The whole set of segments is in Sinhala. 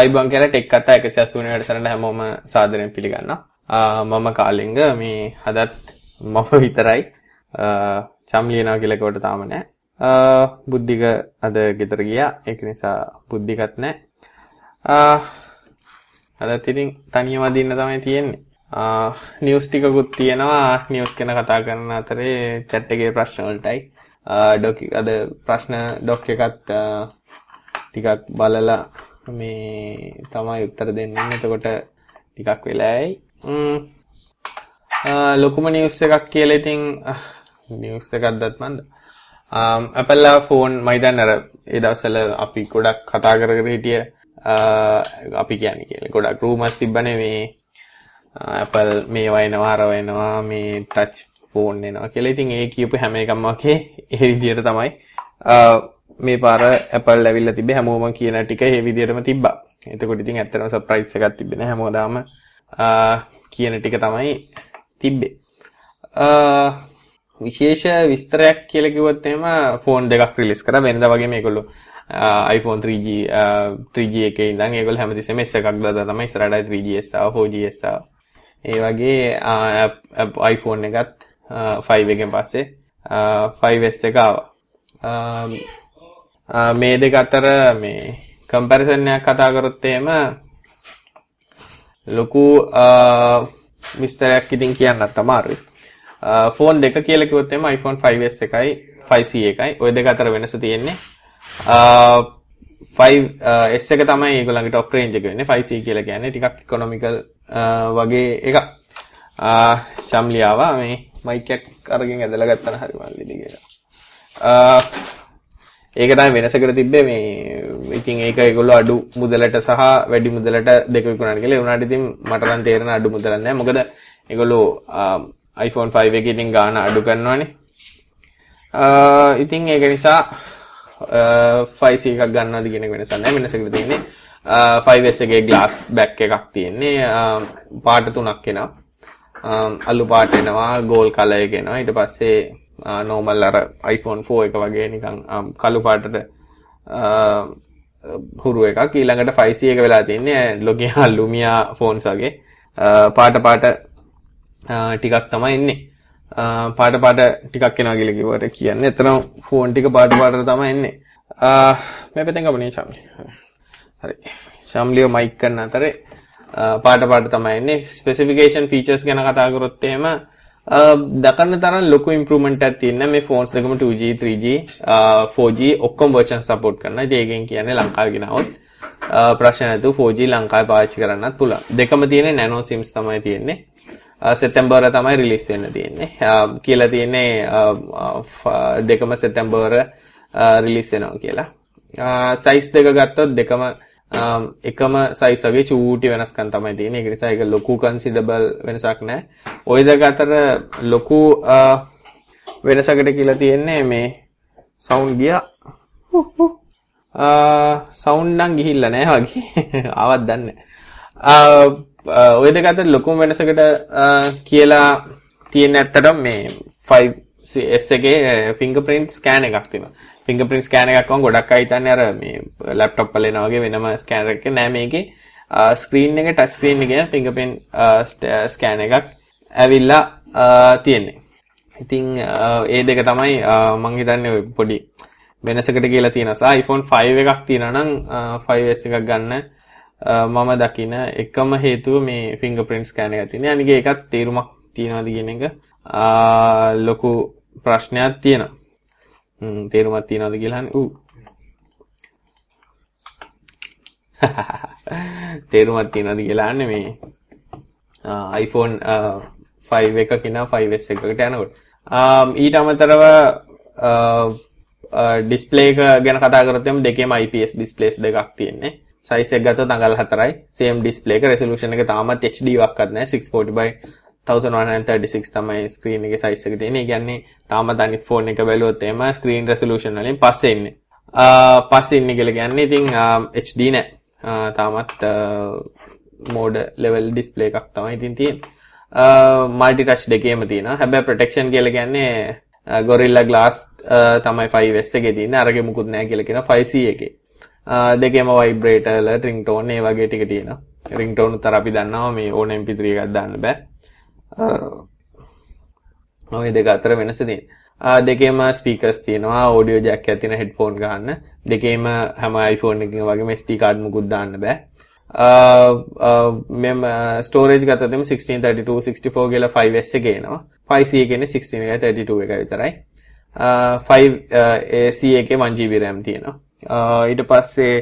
ආයිබන් කියලා ටෙක් කතා 180 වැඩසටහනට හැමෝම සාදරයෙන් පිළිගන්නවා. මම කාලිංග මේ අදත් මම විතරයි චම් ලියනවා කියලා කොට තාම නැහැ. බුද්ධික අද ගෙදර ගියා. ඒක නිසා බුද්ධිකත් නැහැ. අදත් ඉතින් තනියම අදින්න තමයි තියෙන්නේ. නිවුස් ටිකකුත් තියෙනවා. නිවුස් ගැන කතා කරන අතරේ chat එකේ ප්‍රශ්න වලටයි. ඩොක් අද ප්‍රශ්න ඩොක් එකත් ටිකක් බලලා මේ තමයි උත්තර දෙන්නේ. එතකොට ටිකක් වෙලායි. ලොකුම නිවුස් එකක් කියලා ඉතින් නිවුස් එකක් දැත්මන්ද. Apple ෆෝන් මම හිතන්නේ අර ඒ දවස්වල අපි ගොඩක් කතා කර කර හිටිය අපි කියන්නේ කියලා. ගොඩක් රූමර්ස් තිබ්බනේ මේ Apple මේ වයින්නවා අර වයින්නවා මේ ටච් ෆෝන් එනවා කියලා. ඉතින් ඒ කියපු හැම එකක්ම වගේ ඒ විදිහට තමයි මේ පාර Apple ඇවිල්ලා තිබ්බේ හැමෝම කියන ටික ඒ විදිහටම තිබ්බා. එතකොට ඉතින් ඇත්තටම සර්ප්‍රයිස් එකක් තිබ්බේ නෑ හැමෝදාම කියන ටික තමයි තිබ්බේ. විශේෂ විස්තරයක් කියලා කිව්වොත් එහෙම ෆෝන් දෙකක් රිලීස් කරා වෙනදා වගේ මේගොල්ලෝ iPhone 3G 3G එකේ ඉඳන් ඒගොල්ලෝ හැමතිස්සෙම S එකක් දාලා තමයි ඉස්සරහට 3GS ආව 4GS ආව. ඒ වගේ iPhone එකත් 5 එකෙන් පස්සේ 5S එක ආවා. මේ දෙක අතර මේ කම්පැරිසන් එකක් කතා කරොත් එහෙම ලොකු විස්තරයක් ඉතින් කියන්නත් අමාරුයි. ෆෝන් දෙක කියලා කිව්වොත් එහෙම iPhone 5s එකයි 5c එකයි ওই දෙක අතර වෙනස තියෙන්නේ. 5s එක තමයි ඒගොල්ලන්ගේ top range එක වෙන්නේ. 5c කියලා කියන්නේ ටිකක් economical වගේ එකක්. ශම්ලියාව මේ මයික් එකක් අරගෙන ඇදලා ගත්තා නම් හරි මල්ලි දෙක. ඒක තමයි වෙනසකට තිබ්බේ මේ ඉතින් ඒක ඒගොල්ලෝ අඩු මුදලට සහ වැඩි මුදලට දෙක විකුණන කියලා. ඒ වුණාට ඉතින් මට නම් තේරෙන අඩු මුදලක් නැහැ. මොකද ඒගොල්ලෝ iPhone 5 එකේ ඉතින් ගාන අඩු කරනවානේ. ඉතින් ඒක නිසා 5C එකක් ගන්නවද කියන එක වෙනසක් නැහැ. වෙනසකට තියෙන්නේ 5S එකේ glass back එකක් තියෙන්නේ. පාට තුනක් එනවා. අලු පාට එනවා, gold color එක එනවා. ඊට පස්සේ නෝමල් අර iPhone 4 එක වගේ නිකන් කළු පාටට හුරු එකක්. ඊළඟට 5C එක වෙලා තින්නේ ලොගියා ලුමියා ෆෝන්ස් වගේ. පාට පාට ටිකක් තමයි ඉන්නේ. පාට පාට ටිකක් එනවා කියලා කිව්වට කියන්නේ එතන ෆෝන් ටික පාට පාටට තමයි එන්නේ මේ පැත්තෙන් ගමනේ ශම්ලි හරි. ශම්ලිය මයික් කරන අතරේ පාට පාට තමයි එන්නේ ස්පෙસિෆිකේෂන් ෆීචර්ස් ගැන කතා කරොත් එහෙම Uh, දකන්න තරම් ලොකු ඉම්ප්‍රූව්මන්ට් එකක් තියෙන මේ ෆෝන්ස් දෙකම 2G 3G 4G ඔක්කොම වර්ෂන් සපෝට් කරනවා. ඉතින් ඒකෙන් කියන්නේ ලංකාවේ ගෙනවොත් uh, ප්‍රශ්න නැතුව 4G ලංකාවේ පාවිච්චි කරන්නත් පුළුවන්. දෙකම තියෙන්නේ නැනෝ සිම්ස් තමයි තියෙන්නේ. Uh, සෙප්තැම්බර් තමයි රිලීස් වෙන්න තියෙන්නේ. කියලා තියෙන්නේ දෙකම සෙප්තැම්බර් රිලීස් වෙනවා කියලා. සයිස් දෙක ගත්තොත් දෙකම එකම සයිස් වගේ චූටි වෙනස්කම් තමයි තියෙන්නේ. ඒක නිසා ඒක ලොකු කන්සිඩබල් වෙනසක් නැහැ. ওই දෙක අතර ලොකු වෙනසකට කියලා තියෙන්නේ මේ සවුන්ඩ් ගියා. සවුන්ඩ් නම් ගිහිල්ලා නැහැ වගේ. ආවත් දන්නේ ඔය දෙක අතර ලොකුම වෙනසකට කියලා තියෙන ඇත්තටම මේ 5S එකේ ෆින්ගර් ප්‍රින්ට් ස්කෑන් එකක් තියෙනවා. ෆිංගර් ස්කෑන එකක්ම ගොඩක් අයිතන්න අර මේ ලැප්ටොප් වල එන වගේ වෙනම ස්කෑනර් එකක් නෑ මේකේ ස්ක්‍රීන් එක ටච් ස්ක්‍රීන් එකේ ෆිංගර්ප්‍රින්ට් ස්කෑන එකක් ඇවිල්ලා තියෙන්නේ. ඉතින් ඒ දෙක තමයි මං හිතන්නේ පොඩි වෙනසකට කියලා තියෙන නිසා iPhone 5 එකක් තියෙනවා නම් 5s එකක් ගන්න මම දකින එකම හේතුව මේ fingerprint scanner එක තියෙන. අනික ඒකත් තේරුමක් තියනවාද කියන එක ලොකු ප්‍රශ්නයක් තියෙනවා. තේරුමක් තියනවද කියලා අහන්නේ. ඌ. තේරුමක් තියනවද කියලා අහන්නේ මේ iPhone 5 එකක ඉන්න 5S එකකට යනකොට. ඊට අමතරව ඩිස්ප්ලේ එක ගැන කතා කරොත් එම් දෙකේම IPS ඩිස්ප්ලේස් දෙකක් තියෙන්නේ. සයිස් එක ගත්තොත් අඟල් 4යි. same ඩිස්ප්ලේ එක resolution එක තාමත් HD වක්වත් නැහැ 640 by 1136 තමයි ස්ක්‍රීන් එකේ සයිස් එක තියෙන්නේ. ඒ කියන්නේ තාමත් අනිත් ෆෝන් එක බැලුවොත් එහෙම ස්ක්‍රීන් රෙසලූෂන් වලින් පස්සේ ඉන්නේ. පස්සේ ඉන්නේ කියලා කියන්නේ ඉතින් HD නෑ. තාමත් මෝඩ් ලෙවල් ඩිස්ප්ලේ එකක් තමයි ඉතින් තියෙන්නේ. මල්ටි ටච් දෙකේම තියෙනවා. හැබැයි ප්‍රොටෙක්ෂන් කියලා කියන්නේ Gorilla Glass තමයි 5S එකේ තියෙන්නේ. අරගේ මුකුත් නෑ කියලා කියන 5C එකේ. දෙකේම වයිබ්‍රේටර්ල රින්ග්ටෝන් ඒ වගේ ටික තියෙනවා. රින්ග්ටෝන් උතර අපි දන්නවා මේ ඕන MP3 එකක් දාන්න බෑ. ඔය දෙක අතර වෙනස තියෙනවා. දෙකේම ස්පීකර්ස් තියෙනවා ඔඩියෝ ජැක් එකක් තියෙන හෙඩ්ෆෝන් ගන්න. දෙකේම හැම iPhone එකකින් වගේම SD කාඩ් මුකුත් දාන්න බෑ. මෙම ස්ටෝරේජ් ගත්තොත් 1632 64 කියලා 5S එකේ එනවා. 5C එකේ 16 එකයි 32 එකයි විතරයි. 5C එකේ 1GB RAM තියෙනවා. ඊට පස්සේ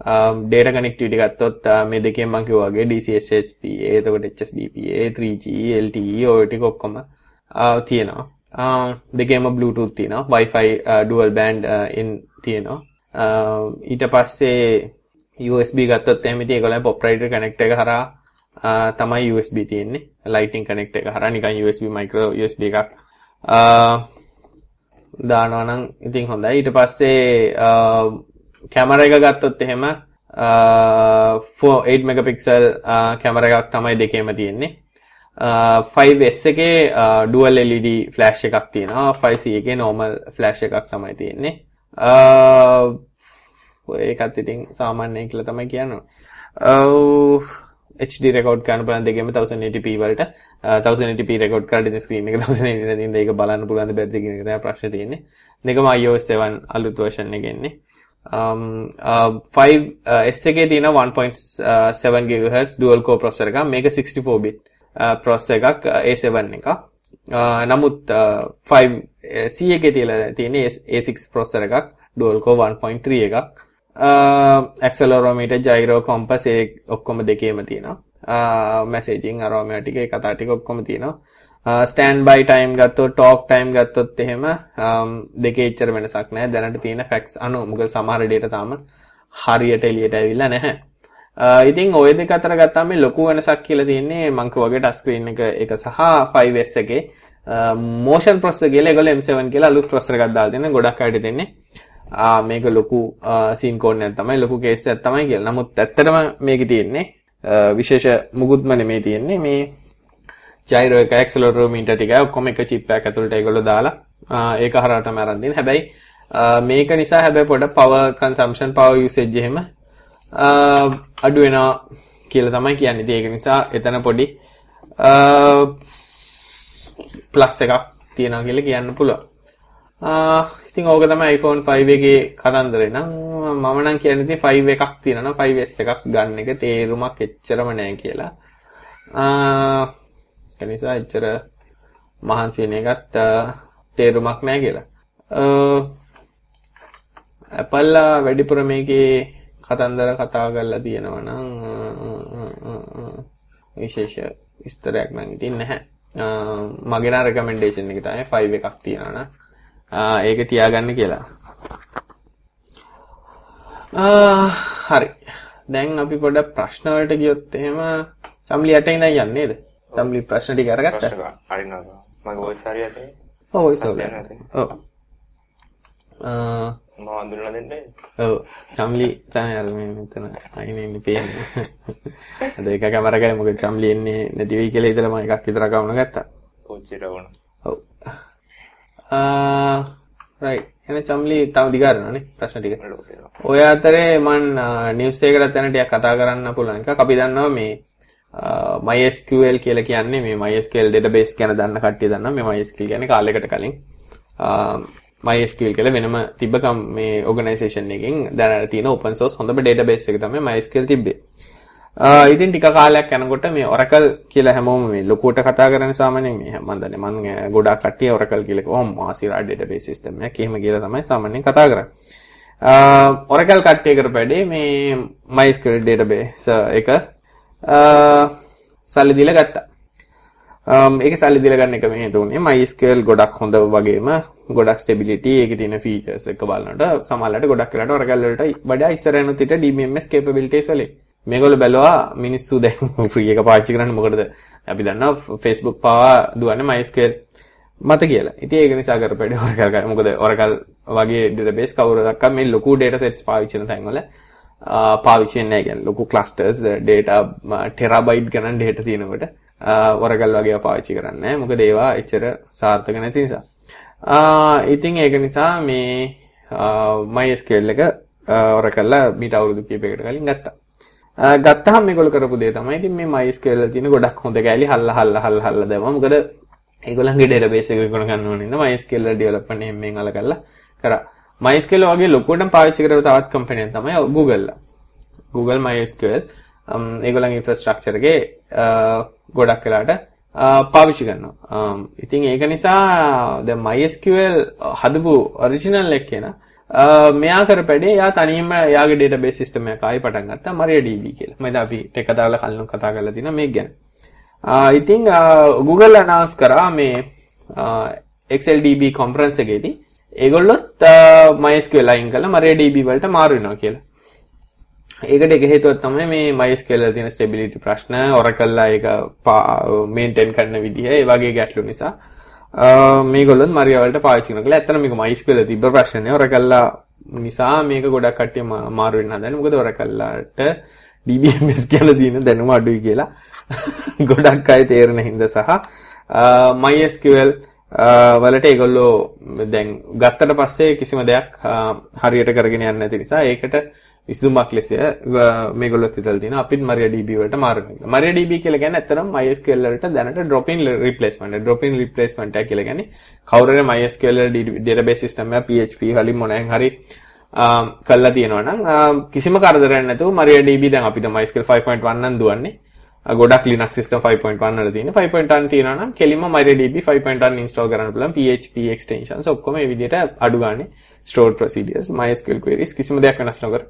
Um, ඩේට කනෙක්ටිවිටි ගත්තොත් uh, මේ දෙකෙන් මම කිව්වා වගේ DCSHP එතකොට HSDPA 3G LTE ඔය ටික ඔක්කොම uh, තියෙනවා. Um, දෙකේම Bluetooth තියෙනවා. Wi-Fi uh, dual band in තියෙනවා. Um, ඊට පස්සේ USB ගත්තොත් එහෙම ඉතින් ඒගොල්ලෝ proprietary connect එක හරහා තමයි USB තියෙන්නේ. Lightning connect එක හරහා නිකන් USB micro USB එකක් දානවා නම් ඉතින් හොඳයි. ඊට පස්සේ කැමරා එක ගත්තොත් එහෙම 8 මෙගපික්සල් කැමරා එකක් තමයි දෙකේම තියෙන්නේ. 5S එකේ dual LED flash එකක් තියෙනවා. 5C එකේ normal flash එකක් තමයි තියෙන්නේ. ඒකත් ඉතින් සාමාන්‍යයෙන් කියලා තමයි කියන්නේ. HD රෙකෝඩ් කරන්න පුළුවන් දෙකෙම 1080p වලට 1080p රෙකෝඩ් කරලා ඉතින් ස්ක්‍රීන් එක 1080p දින්ද ඒක බලන්න පුළුවන් දෙ බැද්ද කියන එක තමයි ප්‍රශ්නේ තියෙන්නේ. දෙකම iOS 7 අලුත් version එකේ එන්නේ. um uh, 5 uh, S එකේ තියෙන 1.7 uh, GHz dual core processor එකක් මේක 64 bit uh, processor එකක් uh, A7 එකක්. Uh, නමුත් 5 C එකේ තියලා තියෙන A6 processor එකක් dual core 1.3 එකක්. ඇක්සලෝරෝමීටර් ජයිරෝ කොම්පස් ඒ ඔක්කොම දෙකේම තියෙනවා මැසේජින් අරෝමයා ටික ඒ කතා ටික ඔක්කොම තියෙනවා ස්ටෑන්ඩ් බයි ටයිම් ගත්තොත් ටෝක් ටයිම් ගත්තොත් එහෙම um, දෙකේ එච්චර වෙනසක් නැහැ. දැනට තියෙන ෆැක්ට්ස් අනුව මොකද සමහර ඩේටා තාම හරියට එළියට ඇවිල්ලා නැහැ. Uh, ඉතින් ඔය දෙක අතර ගත්තාම මේ ලොකු වෙනසක් කියලා තියෙන්නේ මං වගේ ටච් ස්ක්‍රීන් එක එක සහ 5S එකේ. Uh, මෝෂන් ප්‍රොසෙසර් කියලා ඒගොල්ලෝ M7 කියලා අලුත් ප්‍රොසෙසර් එකක් දාලා තියෙනවා ගොඩක් අයට දෙන්නේ. Uh, මේක ලොකු සීන් කෝඩ්නයක් තමයි ලොකු කේස් එකක් තමයි කියලා. නමුත් ඇත්තටම මේකේ තියෙන්නේ විශේෂ මුකුත්ම නෙමෙයි තියෙන්නේ මේ ජයිරෝ එක ඇක්සලරෝමීටර් ටික ඔක්කොම එක චිප් එකක් ඇතුළට ඒගොල්ලෝ දාලා ඒක හරහා තමයි අරන් දෙන්නේ. හැබැයි මේක නිසා හැබැයි පොඩ power consumption power usage එහෙම අඩු වෙනවා කියලා තමයි කියන්නේ. ඒක නිසා එතන පොඩි ප්ලස් එකක් තියෙනවා කියලා කියන්න පුළුවන්. ඉතින් ඕක තමයි iPhone 5 එකේ කතන්දරේ නම් මම නම් කියන්නේ ඉතින් 5 එකක් තියෙනවා 5S එකක් ගන්න එක තේරුමක් එච්චරම නැහැ කියලා. ආ ඒ නිසා එච්චර මහන්සි වෙන එකත් තේරුමක් නැහැ කියලා. Apple වැඩිපුර මේකේ කතන්දර කතා කරලා තියෙනවා නම් විශේෂ විස්තරයක් නම් ඉතින් නැහැ. මගේ නම් රෙකමෙන්ඩේෂන් එක තමයි 5 එකක් තියනවා නම් ඒක තියාගන්න කියලා. හරි. දැන් අපි පොඩක් ප්‍රශ්න වලට ගියොත් එහෙම සම්ලි යට ඉඳන් යන්නේ නේද? සම්ලි ප්‍රශ්න ටික අරගත්තා. හරිනවා. මගේ වොයිස් හරියට. ඔව් වොයිස් ඔව්. ඔව්. මම අඳුරලා දෙන්නේ. ඔව්. සම්ලි තමයි අර මේ මෙතන අයිනේ ඉන්නේ පේන්නේ. අද එක කැමරාවකයි මොකද සම්ලි එන්නේ නැති වෙයි කියලා ඉතල මම එකක් විතර කවුන ගත්තා. කොච්චර වුණා. ඔව්. රයිට් එන චම්ලි තව දිගාරනනේ ප්‍රශ්න ටික. ඔය අතරේ මන් නිවුස් එකකට යන ටිකක් කතා කරන්න පුළුවන් එකක්. අපි දන්නවා මේ MySQL කියලා කියන්නේ මේ MySQL database ගැන දන්න කට්ටිය දන්නවා. මේ MySQL කියන්නේ කාලයකට කලින් MySQL කියලා වෙනම තිබ්බ මේ organization එකකින් දැනට තියෙන open source හොඳම database එක තමයි MySQL තිබ්බේ. ඉතින් ටික කාලයක් යනකොට මේ Oracle කියලා හැමෝම මේ ලොකුවට කතා කරන සාමාන්‍යයෙන් මේ මම දන්නේ මම ගොඩාක් කට්ටිය Oracle කියලා කොහොම මාසිරා database system එකක් එහෙම කියලා තමයි සාමාන්‍යයෙන් කතා කරන්නේ. Oracle කට්ටිය කරපැඩේ මේ MySQL database එක සල්ලි දීලා ගත්තා. ඒක සල්ලි දීලා ගන්න එක මේ හේතුුනේ MySQL ගොඩක් හොඳ වගේම ගොඩක් ස්ටෙබිලිටි ඒකේ තියෙන ෆීචර්ස් එක බලනකොට සමහරවිට ගොඩක් වෙලාට Oracle වලට වඩා ඉස්සරහට තිට DBMS capabilities වලින් මේගොල්ලෝ බැලුවා මිනිස්සු දැන් ෆ්‍රී එක පාවිච්චි කරන්නේ මොකටද? අපි දන්නවා Facebook පාවා දුවන්නේ MySQL මත කියලා. ඉතින් ඒක නිසා කරපැඩේ Oracle ගන්න. මොකද Oracle වගේ database කවුරුදක්ක මේ ලොකු data sets පාවිච්චි කරන තැන්වල පාවිච්චි වෙන්නේ නැහැ කියන්නේ. ලොකු clusters data terabyte ගණන් data තියෙනකොට Oracle වගේ පාවිච්චි කරන්නේ නැහැ. මොකද ඒවා එච්චර සාර්ථක නැති නිසා. ඉතින් ඒක නිසා මේ MySQL එක Oracle මීට අවුරුදු කිහිපයකට කලින් ගත්තා. ගත්තාම මේගොල්ලෝ කරපු දේ තමයි ඉතින් මේ MySQL වල තියෙන ගොඩක් හොඳ කැලි හල්ලා හල්ලා හල්ලා හල්ලා දැම්මා. මොකද ඒගොල්ලන්ගේ database එක විකුණ ගන්න ඕනේ නේද MySQL development එහෙම අල කරලා කරා. MySQL වගේ ලොකුවටම පාවිච්චි කරව තවත් කම්පැනියක් තමයි Google. Google MySQL ඒගොල්ලන්ගේ infrastructure එකේ ගොඩක් වෙලාට පාවිච්චි කරනවා. ඉතින් ඒක නිසා දැන් MySQL හදපු ඔරිජිනල් එක කෙනා මෙයා කරපැඩේ එයා තනියම එයාගේ database system එක ආයි පටන් ගත්තා MariaDB කියලා. මම අපි ටෙක දාලා කලින් කතා කරලා තියෙනවා මේක ගැන. ඉතින් Google announce කරා මේ XLDB conference එකේදී ඒගොල්ලොත් MySQL අයින් කරලා MariaDB වලට මාරු වෙනවා කියලා. ඒකට එක හේතුවක් තමයි මේ MySQL වල තියෙන stability ප්‍රශ්න, Oracle එක maintain කරන විදිහ, ඒ වගේ ගැටලු නිසා මේගොල්ලොත් Maria වලට පාවිච්චි කරනවා. ඇත්තට මේක MySQL තිබ්බ ප්‍රශ්නනේ. Oracle නිසා මේක ගොඩක් කට්ටිය මාරු වෙන්න හදන්නේ. මොකද Oracle-ට DBMS කියලා දින දැනුම අඩුයි කියලා ගොඩක් අය තේරෙන හින්දා සහ MySQL වලට ඒගොල්ලෝ දැන් ගත්තට පස්සේ කිසිම දෙයක් හරියට කරගෙන යන්නේ නැති නිසා ඒකට විසඳුමක් ලෙස මේගොල්ලොත් හිතලා තියෙනවා අපිත් MariaDB වලට මාරු වෙනවා. MariaDB කියලා කියන්නේ ඇත්තටම MySQL වලට දැනට drop in replacement. drop in replacement එක කියලා කියන්නේ කවුරු හරි MySQL database system එක PHP වලින් මොනෙන් හරි කළා තියෙනවා නම් කිසිම කරදරයක් නැතුව MariaDB දැන් අපිට MySQL 5.1 නම් දුවන්නේ. ගොඩක් Linux system 5.1 වල තියෙන 5.1 තියෙනවා නම් කෙලින්ම MariaDB 5.1 install කරන්න පුළුවන් PHP extensions ඔක්කොම මේ විදිහට අඩු ගානේ stored procedures MySQL queries කිසිම දෙයක් වෙනස් නොකර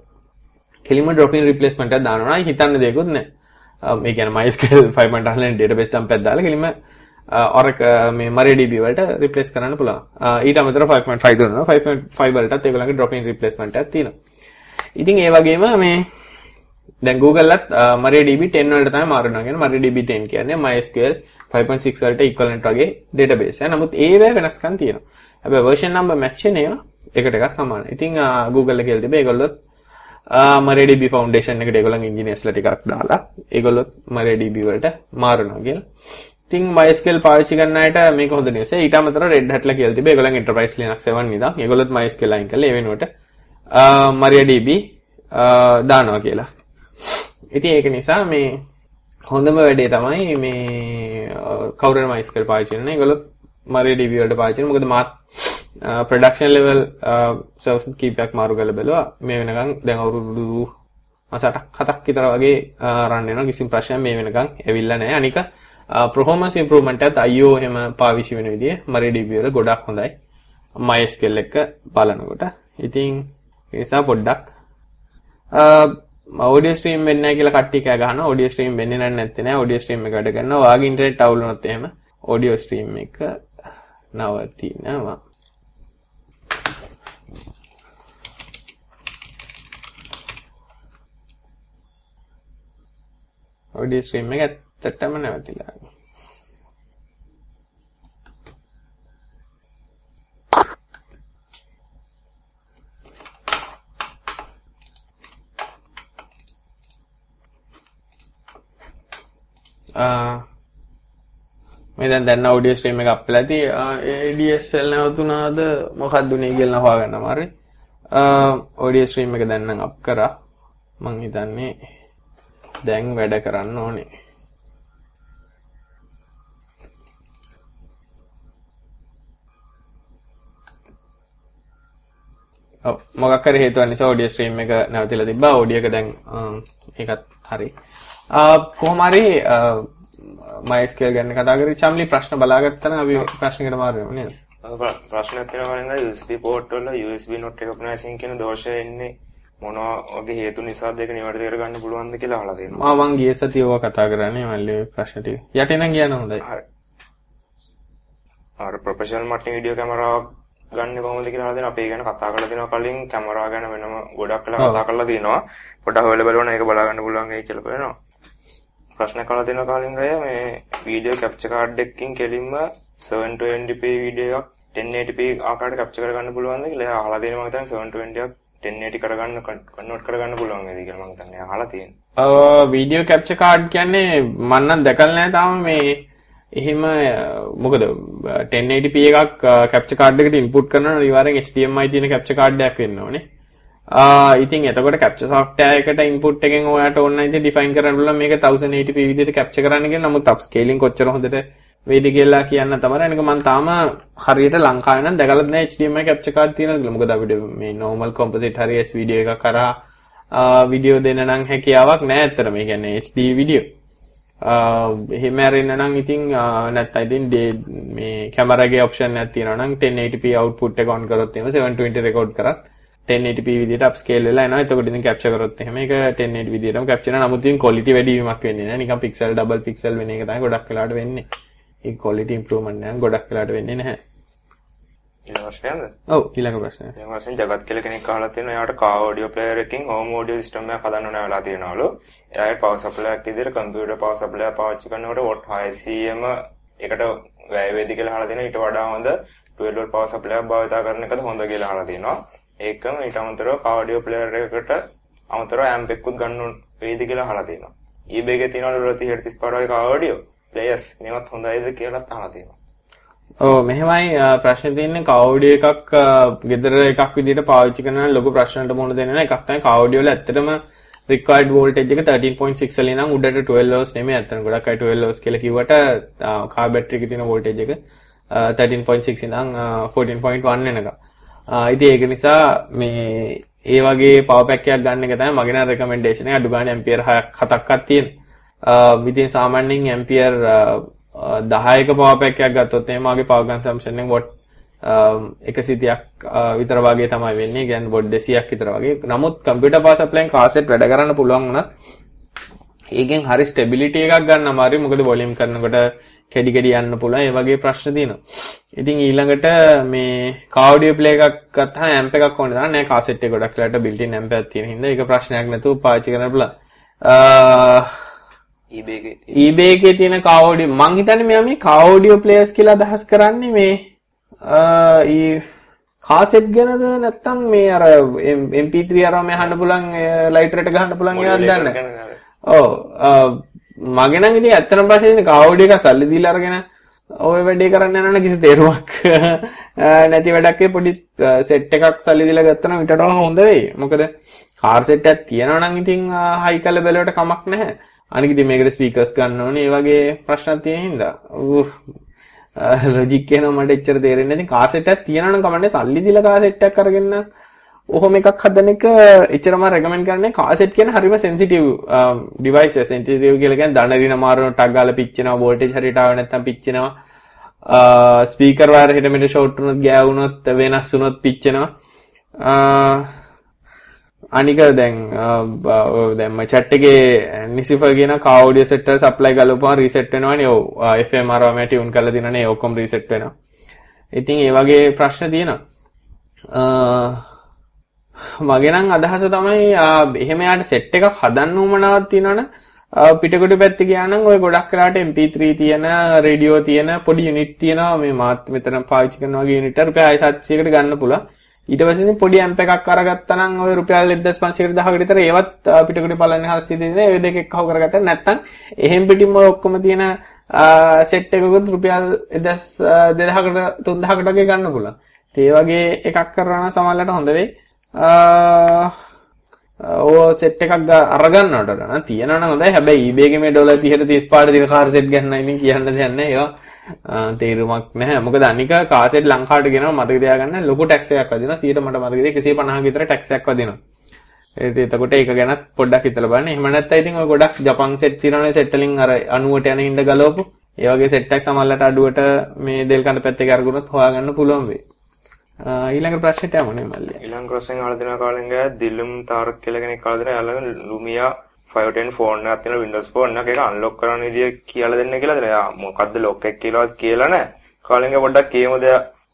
කෙලින්ම drop in replacement එකක් දානවා නම් හිතන්න දෙයක්වත් නැහැ. මේ කියන්නේ MySQL 5.1 වලින් database dump එකක් දාලා කෙලින්ම Oracle මේ MariaDB වලට replace කරන්න පුළුවන්. ඊට අමතරව 5.5 දුන්නා. 5.5 වලටත් ඒගොල්ලන්ගේ drop in replacement එකක් තියෙනවා. ඉතින් ඒ වගේම මේ දැන් Google-ලත් MariaDB 10 වලට තමයි මාරු වෙනවා. කියන්නේ MariaDB 10 කියන්නේ MySQL 5.6 වලට equivalent වගේ database එක. නමුත් ඒවැ වෙනස්කම් තියෙනවා. හැබැයි version number match වෙන ඒවා එකට එකක් සමානයි. ඉතින් Google එක කියලා තිබේ ඒගොල්ලොත් MariaDB Foundation එකට ඒගොල්ලන් ඉංජිනේර්ස්ලා ටිකක් දාලා ඒගොල්ලොත් MariaDB වලට මාරනවා කියලා. ඉතින් MySQL පාවිච්චි කරන අයට මේක හොඳ නිවස. ඊට අමතරව Red Hat-ලා කියලා තිබේ ඒගොල්ලන් Enterprise Linux 7 ඉඳන් ඒගොල්ලොත් MySQL අයින් කරලා ඒ වෙනුවට MariaDB දානවා කියලා. ඉතින් ඒක නිසා මේ හොඳම වැඩේ තමයි මේ කවුරුහරි MySQL පාවිච්චි කරන ඒගොල්ලොත් MariaDB වලට පාවිච්චි කරන මොකද මාත් ප්‍රඩක්ෂන් ලෙවල් සර්වස් කීපයක් මාරු කරලා බැලුවා. මේ වෙනකන් දැන් අවුරුදු මාස 8ක් 7ක් විතර වගේ රන් වෙනවා. කිසිම ප්‍රශ්නයක් මේ වෙනකන් ඇවිල්ලා නැහැ. අනික performance improvement එකත් IO එහෙම පාවිච්චි වෙන විදිය MariaDB වල ගොඩක් හොඳයි. MySQL එක බලනකොට. ඉතින් ඒ නිසා පොඩ්ඩක් ඔඩියෝ ස්ට්‍රීම් වෙන්නේ නැහැ කියලා කට්ටිය කෑ ගහනවා. ඔඩියෝ ස්ට්‍රීම් වෙන්නේ නැහැ නැත්තේ නෑ. ඔඩියෝ ස්ට්‍රීම් එක වැඩ කරනවා ඔයාගේ ඉන්ටර්නෙට් අවුල් වුණොත් එහෙම ඔඩියෝ ස්ට්‍රීම් එක නවතිනවා. ඔඩියෝ ස්ට්‍රීම් එක ඇත්තටම නැවතිලා. මේ දැන් දැන් ඔඩියෝ ස්ට්‍රීම් එක අප්ලා ඇති ADSL නැවතුණාද මොකක්ද උනේ කියලා හොයාගන්න අමාරුයි. ඔඩියෝ ස්ට්‍රීම් එක දැන් නම් අප් කරා. මං හිතන්නේ දැන් වැඩ කරන්න ඕනේ. ඔව් මොකක් හරි හේතුවක් නිසා ඔඩියෝ ස්ට්‍රීම් එක නැවතිලා තිබ්බා. ඔඩියෝ එක දැන් ඒකත් හරි. කොහොම හරි MySQL ගැන කතා කරේ චම්ලි ප්‍රශ්න බලාගත්තා නම් අපි ප්‍රශ්නකට මාරු වෙමු නේද? ප්‍රශ්නයක් තියෙනවා නේද USB port වල USB not recognizing කියන දෝෂය එන්නේ මොනවා වගේ හේතු නිසාද ඒක නිවැරදි කරගන්න පුළුවන්ද කියලා අහලා තියෙනවා. මම ගිය සතියේ ඔය කතා කරන්නේ මල්ලි ප්‍රශ්න ටික. යටින් නම් කියන්න හොඳයි. අර ප්‍රොෆෙෂනල් මට්ටමේ වීඩියෝ කැමරාවක් ගන්න කොහොමද කියලා අහලා දෙනවා. අපි ගැන කතා කරලා දෙනවා කලින් කැමරාව ගැන වෙනම ගොඩක් කතා කරලා තියෙනවා. පොඩ්ඩක් හොයලා බලන්න ඒක බලා ගන්න පුළුවන් වෙයි කියලා බලනවා. ප්‍රශ්න කරලා දෙනවා කලින් අය මේ වීඩියෝ කැප්චර් කාඩ් එකකින් කෙලින්ම 720p වීඩියෝ එකක් 1080p ආකාරයට කැප්චර් කරගන්න පුළුවන්ද කියලා එයා අහලා දෙනවා මම හිතන්නේ 720ක් 1080 කරගන්න කන්වර්ට් කරගන්න පුළුවන් වේද කියලා මම හිතන්නේ අහලා තියෙනවා. ඔව් වීඩියෝ කැප්චර් කාඩ් කියන්නේ මම නම් දැකලා නැහැ තාම මේ එහෙම මොකද 1080p එකක් uh, කැප්චර් කාඩ් එකට ඉන්පුට් කරනවා අනිවාර්යෙන් HDMI තියෙන කැප්චර් කාඩ් එකක් වෙන්න ඕනේ. ඉතින් එතකොට කැප්චර් software එකට input එකෙන් ඔයාට ඕන නම් ඉතින් define කරන්න පුළුවන් මේක 1080p විදිහට capture කරන්න කියලා. නමුත් upscaling කොච්චර හොඳට වේද කියලා කියන්න තමයි. අනික මම තාම හරියට ලංකාවේ නම් දැකලා නැහැ HDMI capture card තියෙනවද කියලා. මොකද අපිට මේ normal composite හරි S video එකක් කරා වීඩියෝ දෙන්න නම් හැකියාවක් නැහැ ඇත්තට. මේ කියන්නේ HD වීඩියෝ. එහෙම ඇරෙන්න නම් ඉතින් නැත්නම් ඉතින් මේ කැමරාගේ ඔප්ෂන් එකක් තියෙනවා නම් 1080p output එක on කරොත් එහෙම 720 record කරත් 1080p විදිහට upscale වෙලා එනවා. එතකොට ඉතින් capture කරොත් එහෙම ඒක 1080 විදිහටම capture වෙනවා. නමුත් ඉතින් quality වැඩි වීමක් වෙන්නේ නැහැ. නිකන් pixel double pixel වෙන එක තමයි ගොඩක් වෙලාවට වෙන්නේ. ඒ quality improvement එක ගොඩක් වෙලාවට වෙන්නේ නැහැ. ඊළඟ ප්‍රශ්නයද? ඔව් ඊළඟ ප්‍රශ්නය. ඊළඟ ප්‍රශ්නේ ජගත් කියලා කෙනෙක් අහලා තියෙනවා එයාට කා ඔඩියෝ ප්ලේයර් එකකින් හෝම් ඔඩියෝ සිස්ටම් එකක් හදන්න ඕන වෙලා තියෙනවලු. එයාට පවර් සප්ලයි එකක් විදිහට කම්පියුටර් පවර් සප්ලයි පාවිච්චි කරනකොට වොට් 600ම එකට වැය වේදි කියලා අහලා තියෙනවා. ඊට වඩා හොඳ 12 වොට් පවර් සප්ලයි භාවිත කරන එකද හොඳ කියලා අහලා තියෙනවා. ඒකම ඊට අමතරව කා ඔඩියෝ ප්ලේයර් එකකට අමතරව ඇම්ප් එකකුත් ගන්න වේද කියලා අහලා තියෙනවා. eBay එකේ තියෙනවලු 30 Hz 35 වගේ කා ඔඩියෝ ප්ලේයර්ස් මේවත් හොඳයිද කියලාත් අහලා තියෙනවා. ඔව් මෙහෙමයි ප්‍රශ්නේ තියෙන්නේ කවුඩියෝ එකක් ගෙදර එකක් විදිහට පාවිච්චි කරන ලොකු ප්‍රශ්නකට මුහුණ දෙන්න එකක් තමයි කවුඩියෝ වල ඇත්තටම required voltage එක 13.6 වලින් නම් උඩට 12 volts නෙමෙයි අතන ගොඩක් අය 12 volts කියලා කිව්වට කාර් බැටරි එකේ තියෙන voltage එක 13.6 ඉඳන් 14.1 වෙනකම්. ඉතින් ඒක නිසා මේ ඒ වගේ power pack එකක් ගන්න එක තමයි මගේ නම් recommendation එක අඩු ගන්න ampere 6ක් 7ක්වත් තියෙන. ඉතින් සාමාන්‍යයෙන් ampere 10ක power pack එකක් ගත්තොත් එහෙනම් මාගේ power consumption එක watt 130ක් විතර වගේ තමයි වෙන්නේ. කියන්නේ watt 200ක් විතර වගේ. නමුත් computer power supply එකෙන් කාසෙට් වැඩ කරන්න පුළුවන් වුණත් ඒකෙන් හරි ස්ටෙබිලිටි එකක් ගන්න අමාරුයි. මොකද වොලියම් කරනකොට කැඩි කැඩි යන්න පුළුවන්. ඒ වගේ ප්‍රශ්න තියෙනවා. ඉතින් ඊළඟට මේ කාඩියෝ ප්ලේ එකක් ගත්තාම ඇම්ප් එකක් ඕනේ දාන්න නෑ කාසෙට් එක ගොඩක් වෙලාට බිල්ට් ඉන් ඇම්ප් එකක් තියෙන හින්දා ඒක ප්‍රශ්නයක් නැතුව පාවිච්චි කරන්න පුළුවන්. eBay එකේ තියෙන කාඩියෝ මං හිතන්නේ මෙයා මේ කාඩියෝ ප්ලේයර්ස් කියලා අදහස් කරන්නේ මේ ඊ කාසෙට් ගැනද නැත්නම් මේ අර MP3 අරම යහන්න පුළුවන් ලයිටර් එකට ගහන්න පුළුවන් ඒවාද දන්නේ. ඔව් මගේ නම් ඉතින් ඇත්තටම පස්සේ ඉතින් කාඩියෝ එක සල්ලි දීලා අරගෙන ඔය වැඩේ කරන්න යනවනම් කිසි තේරුමක් නැති වැඩක් පොඩි සෙට් එකක් සල්ලි දීලා ගත්තනම් ඊටට හොඳ වෙයි. මොකද කාර් සෙට් එකක් තියෙනවා නම් ඉතින් හයි කල බැලුවට කමක් නැහැ. අනික ඉතින් මේකට ස්පීකර්ස් ගන්න ඕනේ. ඒ වගේ ප්‍රශ්නක් තියෙන හින්දා. ලොජික් කියනවා මට එච්චර තේරෙන්නේ නැහැ. ඉතින් කාර් සෙට් එකක් තියෙනවා නම් කමන්නේ සල්ලි දීලා කාර් සෙට් එකක් අරගෙන ඔහොම එකක් හදන එක එච්චරම රෙකමෙන්ඩ් කරන්නේ කාර් සෙට් කියන හරිම සෙන්සිටිව් ඩිවයිස් එක සෙන්සිටිව් කියලා කියන්නේ දණරින මාරන ටක් ගාලා පිච්චෙනවා වෝල්ටේජ් හරියට ආව නැත්නම් පිච්චෙනවා ස්පීකර් වයර් හිට මෙතන ෂෝට් වුණොත් ගෑවුනොත් වෙනස් වුණොත් පිච්චෙනවා අනික දැන් දැන් මම chat එකේ නිසිෆර් කියන කවුඩියෝ සෙට් සප්ලයි ගලපුවා රීසෙට් වෙනවනේ ඔව් FM අරවම ටියුන් කරලා දිනනේ ඔක්කොම රීසෙට් වෙනවා. ඉතින් ඒ වගේ ප්‍රශ්න තියෙනවා. මගේ නම් අදහස තමයි එහෙම යාට සෙට් එකක් හදන්න උමනාවක් තියනවනේ. පිටකොට පැත්ත ගයානන් ඔය ගොඩක් කරාට MP3 තියෙන රඩියෝ තියෙන පොඩි යුනිට් තියෙනවා. මේ මාත් මෙතන පාවිච්චි කරන වගේ යුනිට් රුපියල් 700කට ගන්න පුළුවන්. ඊට පස්සේ පොඩි ඇම්ප් එකක් අරගත්තා නම් ඔය රුපියල් 1500කට 1000කට විතර ඒවත් පිටකොට පලන්නේ 400 දෙන ඒ දෙකක් අහු කරගත්තා. නැත්නම් එහෙම් පිටින්ම ඔක්කොම තියෙන සෙට් එකකුත් රුපියල් 2000කට 3000කට වගේ ගන්න පුළුවන්. ඒ වගේ එකක් කරනවා සමහරවිට හොඳ වෙයි. ඕ සෙට් එකක් අරගන්නවට වඩා තියෙනවා නම් හොඳයි. හැබැයි eBay එකේ මේ ඩොලර් 30ට 35ට තියෙන කාර් සෙට් ගන්න ඉතින් කියන්න දෙයක් නැහැ. ඒවා තේරුමක් නැහැ. මොකද අනික කාර් සෙට් ලංකාවට ගෙනව මතක තියාගන්න ලොකු ටැක්ස් එකක් වදිනවා. 100ට මට මතකද 150 විතර ටැක්ස් එකක් වදිනවා. එතකොට ඒක ගැනත් පොඩ්ඩක් හිතලා බලන්න. එහෙම නැත්නම් ඉතින් ඔය ගොඩක් ජපන් සෙට් තියෙනවනේ සෙට් වලින් අර 90ට යන හින්දා ගලවපු. ඒ වගේ සෙට් එකක් සමහරවිට අඩුවට මේ දෙල් කඳ පැත්තේ අරගුණොත් හොයාගන්න පුළුවන් වෙයි. ඊළඟ ප්‍රශ්නයට යමු නේ මල්ලියා. ඊළඟ ප්‍රශ්නෙන් අහලා දෙනවා කාලෙන්ගය දිල්ලුම් තාරක් කියලා කෙනෙක් අහලා දෙනවා යාළුවා Lumia 510 ෆෝන් එකක් තියෙන Windows ෆෝන් එකක් ඒක අන්ලොක් කරන විදිය කියලා දෙන්න කියලා දෙනවා. යා මොකද්ද ලොක් එක කියලාවත් කියලා නැහැ. කාලෙන්ගය පොඩ්ඩක් කියමුද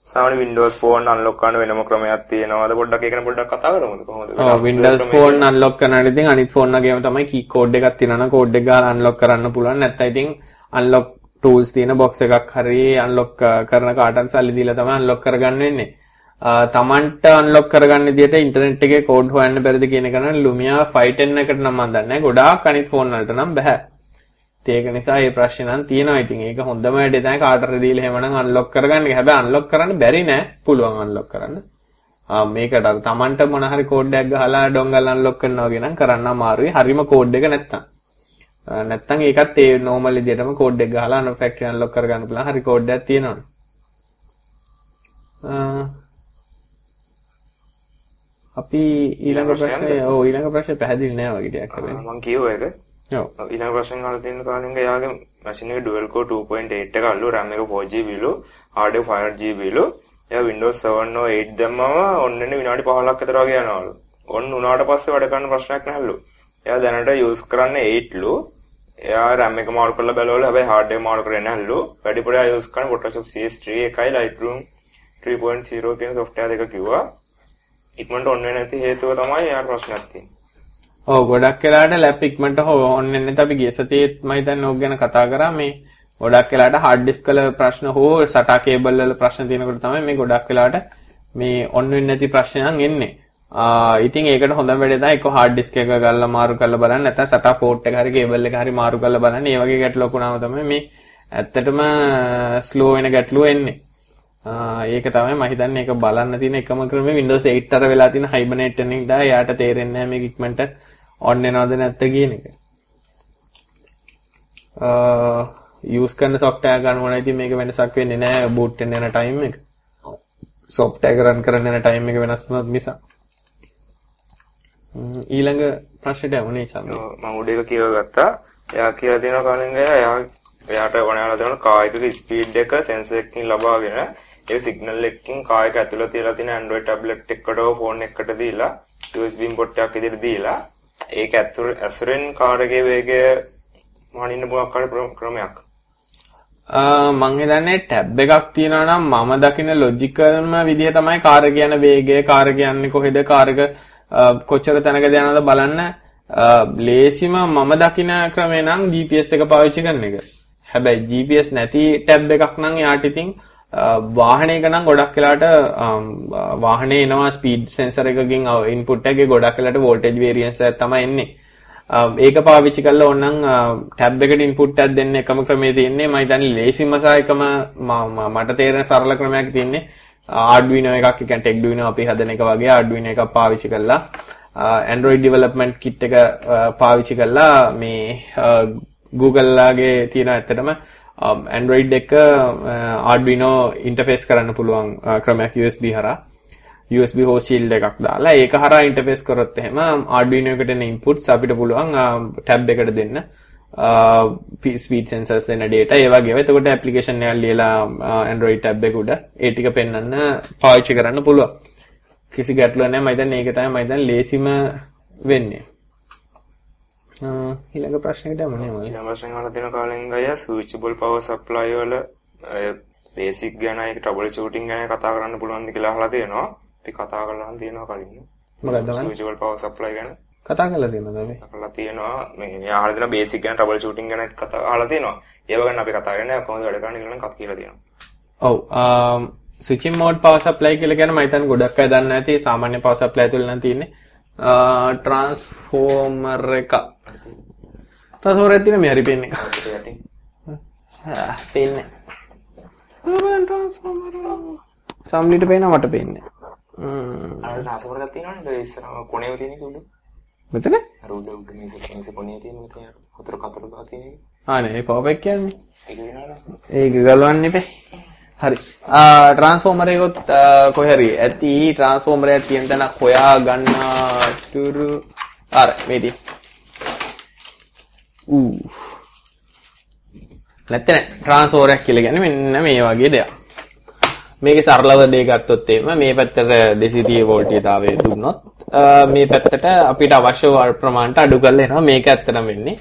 සාමාන්‍ය Windows ෆෝන් අන්ලොක් කරන වෙනම ක්‍රමයක් තියෙනවාද පොඩ්ඩක් ඒක ගැන පොඩ්ඩක් කතා කරමුද කොහොමද? ඔව් Windows ෆෝන් අන්ලොක් කරනකොට ඉතින් අනිත් ෆෝන් වගේම තමයි කී කෝඩ් එකක් තියෙනවා කෝඩ් එක ගාලා අන්ලොක් කරන්න පුළුවන්. නැත්නම් ඉතින් අන්ලොක් ටූල්ස් තියෙන බොක්ස් එකක් හරි අන්ලොක් කරන කාටත් සල්ලි දීලා තමයි අන්ලොක් කරගන්න වෙන්නේ. තමන්ට අන්ලොක් කරගන්න විදියට ඉන්ටර්නෙට් එකේ කෝඩ් හොයන්න බැරිද කියන එක නම් Lumia 510 එකට නම් මම දන්නේ ගොඩාක් අනිත් ෆෝන් වලට නම් බෑ. ඒක නිසා මේ ප්‍රශ්නේ නම් තියෙනවා. ඉතින් ඒක හොඳම වැඩේ තමයි කාටර දීලා එහෙමනම් අන්ලොක් කරගන්න. හැබැයි අන්ලොක් කරන්න බැරි නෑ. පුළුවන් අන්ලොක් කරන්න. මේකට අර Tamanට මොන හරි කෝඩ් එකක් ගහලා ඩොංගල් අන්ලොක් කරනවා වගේ නම් කරන්න අමාරුයි. හරිම කෝඩ් එක නැත්තම්. නැත්තම් ඒකත් ඒ normal විදිහටම කෝඩ් එක ගහලා අන ෆැක්ටරි අන්ලොක් කරගන්න පුළුවන්. හරි කෝඩ් එකක් තියෙනවනේ. අපි ඊළඟ ප්‍රශ්නේ ඔව් ඊළඟ ප්‍රශ්නේ පැහැදිලි නෑ වගේ ටිකක් හැබැයි. මම කියුව එක. ඔව්. ඊළඟ ප්‍රශ්නේ අහලා තියෙන කාලෙක එයාගේ මැෂින් එකේ dual core 2.8 එක අල්ලු RAM එක 4GB ලු hard එක 5GB ලු එයා Windows 7 or 8 දැම්මම ඔන්නනේ විනාඩි 15ක් විතර වගේ යනවලු. ඔන්න උනාට පස්සේ වැඩ කරන්න ප්‍රශ්නයක් නැහැලු. එයා දැනට යූස් කරන්නේ 8 ලු. එයා RAM එක මාරු කරලා බැලුවලු හැබැයි hard එක මාරු කරේ නැහැලු. වැඩිපුර යූස් කරන්නේ Photoshop CS3 එකයි Lightroom 3.0 කියන software දෙක කිව්වා. ඉක්මනට ඔන්න වෙන්නේ නැති හේතුව තමයි එයාට ප්‍රශ්නයක් තියෙන්නේ. ඔව් ගොඩක් වෙලාට ලැප් ඉක්මනට ඕන් වෙන්නේ නැත්නම් අපි ගිය සතියේත් මම හිතන්නේ ඕක ගැන කතා කරා මේ ගොඩක් වෙලාට හાર્ඩ් ඩිස්ක් වල ප්‍රශ්න හෝ SATA කේබල් වල ප්‍රශ්න තියෙනකොට තමයි මේ ගොඩක් වෙලාට මේ ඔන් වෙන්නේ නැති ප්‍රශ්නයන් එන්නේ. ආ ඉතින් ඒකට හොඳම වැඩේ තමයි එක්ක හાર્ඩ් ඩිස්ක් එක ගල්ලා මාරු කරලා බලන්න නැත්නම් SATA පෝට් එක හරි කේබල් එක හරි මාරු කරලා බලන්න. මේ වගේ ගැටලුවක් වුණාම තමයි මේ ඇත්තටම ස්ලෝ වෙන ගැටලුව එන්නේ. ඒක තමයි මම හිතන්නේ ඒක බලන්න තියෙන එකම ක්‍රමය Windows 8 අතර වෙලා තියෙන hibernate එකෙන් දා එයාට තේරෙන්නේ නැහැ මේක ඉක්මනට on වෙනවද නැත්ද කියන එක. යූස් කරන software ගන්න ඉතින් මේක වෙනසක් වෙන්නේ නැහැ boot වෙන්න යන time එක. software එක run කරන්න යන time එක වෙනස් වුණත් මිසක්. ඊළඟ ප්‍රශ්නෙට යමුනේ චන්ද්‍ර. මම උඩ එක කියව ගත්තා. එයා කියලා දෙනවා කලින් එයා එයාට ඕනෑලා දෙන කායික ස්පීඩ් එක සෙන්සර් එකකින් ලබාගෙන ඒ සිග්නල් එකකින් කායක ඇතුළත තියලා තියෙන Android tablet එකකට ෆෝන් එකකට දීලා USB port එකක් විදිහට දීලා ඒක ඇතුළෙන් කාර් එකේ වේගය මනින්න පුළුවන් ක්‍රමයක්. මං හිතන්නේ ටැබ් එකක් තියෙනවා නම් මම දකින ලොජිකල්ම විදිහ තමයි කාර් එක යන වේගය කාර් එක යන්නේ කොහෙද කාර් එක කොච්චර තැනකද යනවද බලන්න ලේසිම මම දකින ක්‍රමේ නම් GPS එක පාවිච්චි කරන එක. හැබැයි GPS නැති ටැබ් එකක් නම් යාට ඉතින් වාහනයක නම් ගොඩක් වෙලාට වාහනේ එනවා ස්පීඩ් සෙන්සර් එකකින් ඉන්පුට් එකේ ගොඩක් වෙලාට වෝල්ටේජ් වේරියන්ස් එකක් තමයි එන්නේ. ඒක පාවිච්චි කරලා ඕනනම් ටැබ් එකට ඉන්පුට් එකක් දෙන්න එකම ක්‍රමයේ තියෙන්නේ මම හිතන්නේ ලේසිම සහ එකම මට තේරෙන සරල ක්‍රමයක් තියෙන්නේ Arduino එකක් කියන්නේ Arduino අපි හදන එක වගේ Arduino එකක් පාවිච්චි කරලා Android development kit එක පාවිච්චි කරලා මේ Google ලාගේ තියෙන ඇත්තටම Um, Android එක uh, Arduino ඉන්ටර්ෆේස් කරන්න පුළුවන් uh, ක්‍රමයක් USB හරහා. USB host shield එකක් දාලා ඒක හරහා ඉන්ටර්ෆේස් කරොත් එහෙම um, Arduino එකට එන inputs අපිට පුළුවන් um, tab එකට දෙන්න. Uh, speed sensors දෙන data ඒ වගේම. එතකොට application එකක් ලියලා Android tab එක උඩ ඒ ටික පෙන්වන්න පාවිච්චි කරන්න පුළුවන්. කිසි ගැටලුවක් නැහැ. මම හිතන්නේ ඒක තමයි මම හිතන්නේ ලේසිම වෙන්නේ. ඊළඟ ප්‍රශ්නෙකට යමු නේ මම. ඊළඟ ප්‍රශ්න අහලා දෙන කාලෙන් අය ස්විචබල් පවර් සප්ලයි වල බේසික් ගැන ඒක ට්‍රබල් ෂූටින් ගැන කතා කරන්න පුළුවන්ද කියලා අහලා තියෙනවා. අපි කතා කරලා තියෙනවා කලින්. මොකක්ද මම? ස්විචබල් පවර් සප්ලයි ගැන. කතා කරලා තියෙනවද අපි? කතා තියෙනවා. මේ අහලා දෙන බේසික් ගැන ට්‍රබල් ෂූටින් ගැන කතා අහලා තියෙනවා. ඒව ගැන අපි කතා කරන්නේ කොහොමද වැඩ කරන්නේ කියලා නම් කතා කියලා තියෙනවා. ඔව්. ස්විචින් මෝඩ් පවර් සප්ලයි කියලා කියන මම හිතන්නේ ගොඩක් අය දන්නේ නැති සාමාන්‍ය පවර් සප්ලයි තුල නම් තියෙන්නේ ට්‍රාන්ස්ෆෝමර් එක එකක් තියෙන මේ හරි පෙන්නේ. පෙන්නේ මම ට්‍රාන්ස්ෆෝමර් සම්ලිට පේනවා මට පේන්නේ. එක මෙතන? අර උඩ උඩ මේස මේස කොනේ තියෙන මෙතන හතර කතර ගහ තියෙන එක. ආ නේ පවර් එක කියන්නේ. ඒක ගලවන්න එපේ. හරි. ට්‍රාන්ස්ෆෝමර් එකත් කොහේ හරි ඇති ට්‍රාන්ස්ෆෝමර් එකක් තියෙන තැන හොයා ගන්න තුරු අර මේ තියෙන ඌ. නැත්තේ නෑ. ට්‍රාන්ස්ෆෝමර් එකක් කියලා කියන්නේ මෙන්න මේ වගේ දෙයක්. මේකේ සරලව දෙය ගත්තොත් එහෙම මේ පැත්තට 230 වෝල්ටීයතාවය දුන්නොත් මේ පැත්තට අපිට අවශ්‍ය ප්‍රමාණයට අඩු කරලා එනවා. මේක ඇත්තටම වෙන්නේ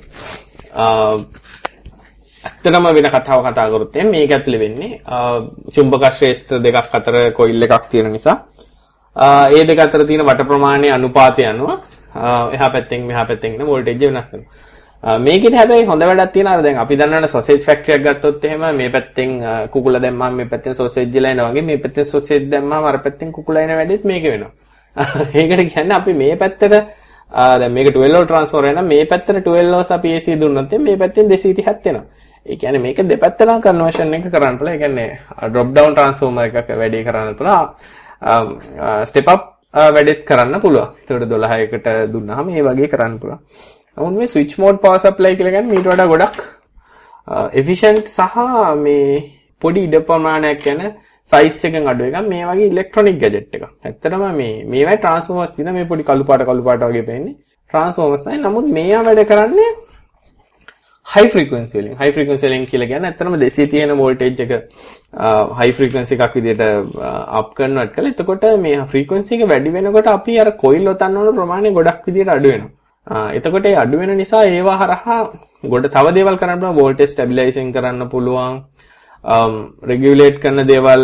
ඇත්තටම වෙන කතාව කතා කරොත් මේක ඇතුලේ වෙන්නේ චුම්බක ශ්‍රේෂ්ඨ දෙකක් අතර කොයිල් එකක් තියෙන නිසා. ඒ දෙක අතර තියෙන වට ප්‍රමාණයේ අනුපාතය අනුව එහා පැත්තෙන් මෙහා පැත්තෙන් එන වෝල්ටේජ් වෙනස් වෙනවා. මේකෙදි හැබැයි හොඳ වැඩක් තියෙනවා. දැන් අපි දන්නවනේ සොසේජ් ෆැක්ටරි එකක් ගත්තොත් එහෙම මේ පැත්තෙන් කුකුල දැම්මම මේ පැත්තෙන් සොසේජ් ඉලා එනවා වගේ මේ පැත්තෙන් සොසේජ් දැම්මම අර පැත්තෙන් කුකුල එන වැඩෙත් මේක වෙනවා. ඒකට කියන්නේ අපි මේ පැත්තට දැන් මේක 12 volt transformer වෙනවා මේ පැත්තට 12 volts අපි AC දුන්නොත් මේ පැත්තෙන් 230ක් එනවා. ඒ කියන්නේ මේක දෙපැත්තටම කන්වර්ෂන් එක කරන්න පුළුවන්. ඒ කියන්නේ drop down transformer එකක වැඩේ කරන්න පුළුවන්. ස්ටෙප් අප් වැඩෙත් කරන්න පුළුවන්. ඒතකොට 12කට දුන්නාම මේ වගේ කරන්න පුළුවන්. නමුත් මේ ස්විච් මෝඩ් පවර් සප්ලයි කියලා කියන්නේ මීට වඩා ගොඩක් එෆිෂන්ට් සහ මේ පොඩි ඉඩ ප්‍රමාණයක් යන සයිස් එකෙන් අඩු එකක් මේ වගේ ඉලෙක්ට්‍රොනික ගැජට් එකක්. ඇත්තටම මේ මේවයි ට්‍රාන්ස්ෆෝමර්ස් තියෙන මේ පොඩි කළු පාට කළු පාට වගේ පෙන්නේ. ට්‍රාන්ස්ෆෝමර්ස් නැහැ. නමුත් මේවා වැඩ කරන්නේ හයි ෆ්‍රීකවන්සි වලින්. හයි ෆ්‍රීකවන්සි වලින් කියලා කියන්නේ ඇත්තටම 200 තියෙන වෝල්ටේජ් එක හයි ෆ්‍රීකවන්සි එකක් විදිහට අප් කන්වර්ට් කළා. එතකොට මේ ෆ්‍රීකවන්සි එක වැඩි වෙනකොට අපි අර කොයිල් ඔතන්න ඕන ප්‍රමාණය ගොඩක් විදිහට අඩු වෙනවා. එතකොට ඒ අඩු වෙන නිසා ඒවා හරහා ගොඩ තව දේවල් කරන්න පුළුවන් වෝල්ටේජ් ස්ටැබිලයිසින් කරන්න පුළුවන්. රෙගියුලේට් um, කරන දේවල්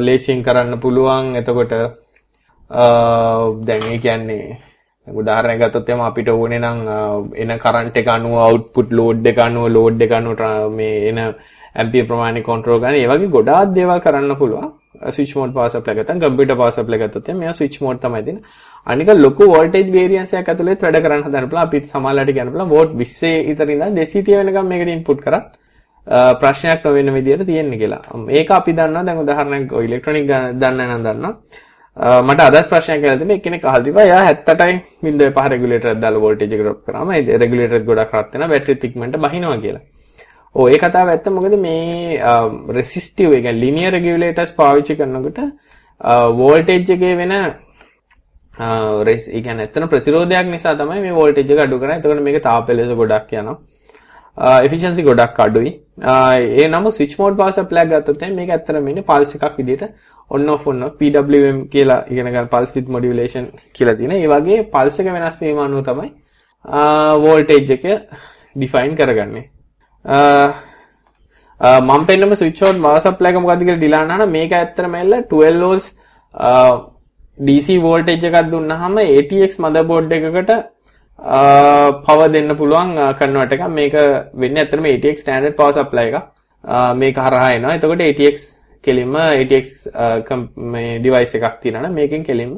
ලේසියෙන් uh, කරන්න පුළුවන් එතකොට uh, දැන් ඒ කියන්නේ උදාහරණයක් ගත්තොත් එම අපිට ඕනේ නම් uh, එන කරන්ට් එක අනුව අවුට්පුට් ලෝඩ් එක අනුව ලෝඩ් එක අනුව මේ එන ඇම්පියර් ප්‍රමාණය කන්ට්‍රෝල් කරන්න. ඒ වගේ ගොඩාක් දේවල් කරන්න පුළුවන්. ස්විච් මෝඩ් පවර් සප්ලයි ගත්තා කම්පියුටර් පවර් සප්ලයි ගත්තොත් එම මෙයා ස්විච් මෝඩ් තමයි දෙන්නේ. අනික ලොකු වෝල්ටේජ් වේරියන්ස් එකක් ඇතුළේ වැඩ කරන්න හදන්න පුළුවන්. අපි සමහරවිට කියන්න පුළුවන් වෝල්ට් 20 විතර ඉඳන් 230 වෙනකම් මේකට ඉන්පුට් කරත් ප්‍රශ්නයක් නොවෙන විදිහට තියෙන්නේ කියලා. මේක අපි දන්නවා. දැන් උදාහරණයක් ඔය ඉලෙක්ට්‍රොනික දන්න නම් දන්නවා. මට අදත් ප්‍රශ්නයක් කියලා තිබෙන්නේ එක්කෙනෙක් අහලා තිබා එයා 70ටයි 0.5 රෙගුලේටරයක් දාලා වෝල්ටේජ් එක ඩ්‍රොප් කරාම. ඒ රෙගුලේටර් ගොඩක් රත් වෙනවා. බැටරිත් ඉක්මනට බහිනවා කියලා. ඔව් ඒ කතාව ඇත්ත මොකද මේ රෙසිස්ටිව් ඒ කියන්නේ ලිනියර් රෙගුලේටර්ස් පාවිච්චි කරනකොට වෝල්ටේජ් එකේ වෙන ඒ කියන්නේ ඇත්තන ප්‍රතිරෝධයක් නිසා තමයි මේ වෝල්ටේජ් එක අඩු කරන්නේ. එතකොට මේක තාපෙලෙස ගොඩක් යනවා. එෆිෂන්සි ගොඩක් අඩුයි. ඒ නම ස්විච් මෝඩ් පවර් සප්ලයි ගත්තොත් මේක ඇත්තටම ඉන්නේ පල්ස් එකක් විදිහට on off on off PWM කියලා ඉගෙන ගන්න pulse width modulation කියලා තියෙන. ඒ වගේ පල්ස් එක වෙනස් වීම අනුව තමයි වෝල්ටේජ් එක ඩිෆයින් කරගන්නේ. මම පෙන්නම ස්විච් මෝඩ් පවර් සප්ලයි එක මොකද්ද කියලා ඩිලාන් අහන මේක ඇත්තටම එල්ල 12 volts DC වෝල්ටේජ් එකක් දුන්නාම ATX මදර්බෝඩ් එකකට පව දෙන්න පුළුවන් කන්වර්ට් එකක්. මේක වෙන්නේ ඇත්තටම ATX standard power supply එකක්. මේක හරහා එනවා. එතකොට ATX කෙලින්ම ATX මේ device එකක් තියෙනවා මේකෙන් කෙලින්ම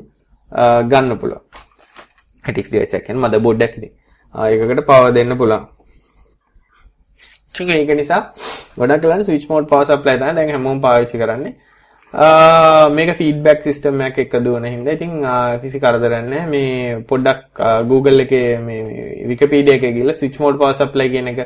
ගන්න පුළුවන්. ATX device එක කියන්නේ motherboard එකක් ඉතින් ඒකකට power දෙන්න පුළුවන්. ඒක නිසා ගොඩක් වෙලාවට switch mode power supply තමයි දැන් හැමෝම පාවිච්චි කරන්නේ මේක ෆීඩ්බැක් සිස්ටම් එකක් එක්ක දුවන හින්දා ඉතින් කිසි කරදරයක් නැහැ මේ පොඩ්ඩක් Google එකේ මේ Wikipedia එකේ ගිහලා switch mode power supply කියන එක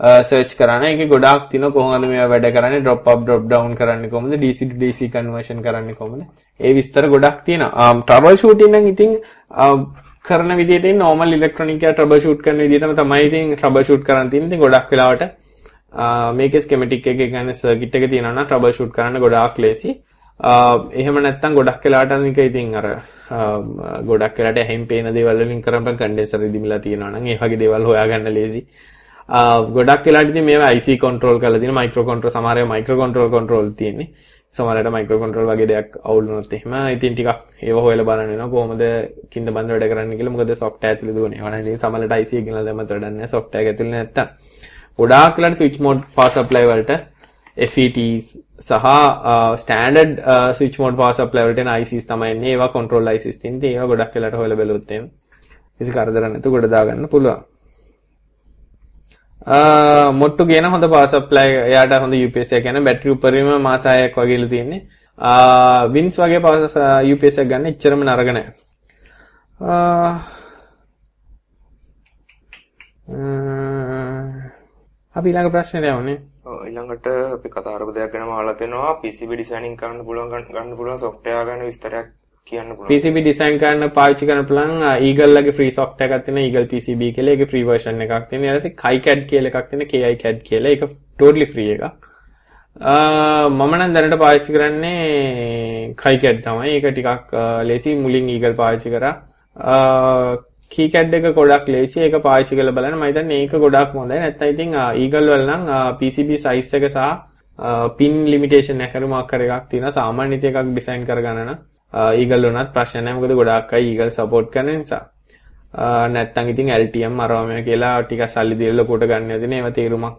සර්ච් කරන්න. ඒකේ ගොඩාක් තියෙනවා කොහොමද මේවා වැඩ කරන්නේ drop up drop down කරන්නේ කොහොමද DC to DC conversion කරන්නේ කොහොමද. ඒ විස්තර ගොඩක් තියෙනවා. trouble shooting නම් ඉතින් කරන විදිහට normal electronic එක trouble shoot කරන විදිහටම තමයි ඉතින් trouble shoot කරන් තියෙන්නේ. ඉතින් ගොඩක් වෙලාවට මේකේ ස්කෙමැටික් එකේ කියන්නේ සර්කිට් එක තියෙනවා නම් ට්‍රබල් ෂූට් කරන්න ගොඩාක් ලේසි. එහෙම නැත්නම් ගොඩක් වෙලාවට අනික ඉතින් අර ගොඩක් වෙලාට ඇහෙන් පේන දේවල් වලින් කරපන් කන්ඩෙන්සර් ඉදිමිලා තියෙනවා නම් ඒ වගේ දේවල් හොයාගන්න ලේසි. ගොඩක් වෙලාට ඉතින් මේවා IC කන්ට්‍රෝල් කරලා තියෙන මයික්‍රෝ කන්ට්‍රෝල් සමහර ඒවා මයික්‍රෝ කන්ට්‍රෝල් කන්ට්‍රෝල් තියෙන්නේ. සමහරවිට මයික්‍රෝ කන්ට්‍රෝල් වගේ දෙයක් අවුල් වුණොත් එහෙම ඉතින් ටිකක් ඒව හොයලා බලන්න වෙනවා කොහොමද කින්ද බඳ වැඩ කරන්න කියලා මොකද software ඇතුලේ දුවන්නේ. ඒවා නම් ඉතින් සමහරවිට IC එකකින් දැම්මත් වැඩක් නැහැ software එක ඇතුලේ නැත්තම්. ගොඩාක් වෙලාට ස්විච් මෝඩ් පවර් සප්ලයි වලට FETs සහ standard switch mode power supply වලට එන ICs තමයි එන්නේ. ඒවා කන්ට්‍රෝල් ICs තියෙන්නේ. ඒවා ගොඩක් වෙලාට හොයලා බැලුවොත් එහෙම කිසි කරදරයක් නැතුව ගොඩ දාගන්න පුළුවන්. මොට්ටු කියන හොඳ පවර් සප්ලයි එයාට හොඳ UPS එක කියන්නේ බැටරි උපරිම මාස 6ක් වගේලු තියෙන්නේ. වින්ස් වගේ පවර් UPS එකක් ගන්න එච්චරම නරක නැහැ. අපි ඊළඟ ප්‍රශ්නෙට යමුනේ. ඔව් ඊළඟට අපි කතා කරපු දෙයක් ගැනම අහලා තිනවා PCB ඩිසයිනින් කරන්න පුළුවන් ගන්න පුළුවන් software ගැන විස්තරයක් කියන්න පුළුවන්. PCB ඩිසයින් කරන්න පාවිච්චි කරන්න පුළුවන් Eagle ලගේ free software එකක් තියෙනවා Eagle PCB කියලා. ඒකේ free version එකක් තියෙනවා. ඊට පස්සේ KiCad කියලා එකක් තියෙනවා KiCad කියලා. ඒක totally free එකක්. මම නම් දැනට පාවිච්චි කරන්නේ KiCad තමයි. ඒක ටිකක් ලේසි මුලින් Eagle පාවිච්චි කරා. කීකැඩ් එක ගොඩක් ලේසි ඒක පාවිච්චි කරලා බලන්න මම හිතන්නේ ඒක ගොඩක් හොඳයි නැත්නම් ඉතින් ඊගල් වල නම් PCB size එක සහ pin limitation එක හරි මොකක් හරි එකක් තියෙනවා සාමාන්‍ය එකක් ඩිසයින් කරගන්න නම් ඊගල් වුණත් ප්‍රශ්න නැහැ. මොකද ගොඩක් අය ඊගල් සපෝට් කරන නිසා. නැත්තම් ඉතින් LTM අරවම කියලා ටිකක් සල්ලි දීලා ලොකුට ගන්න යදින ඒවා තේරුමක්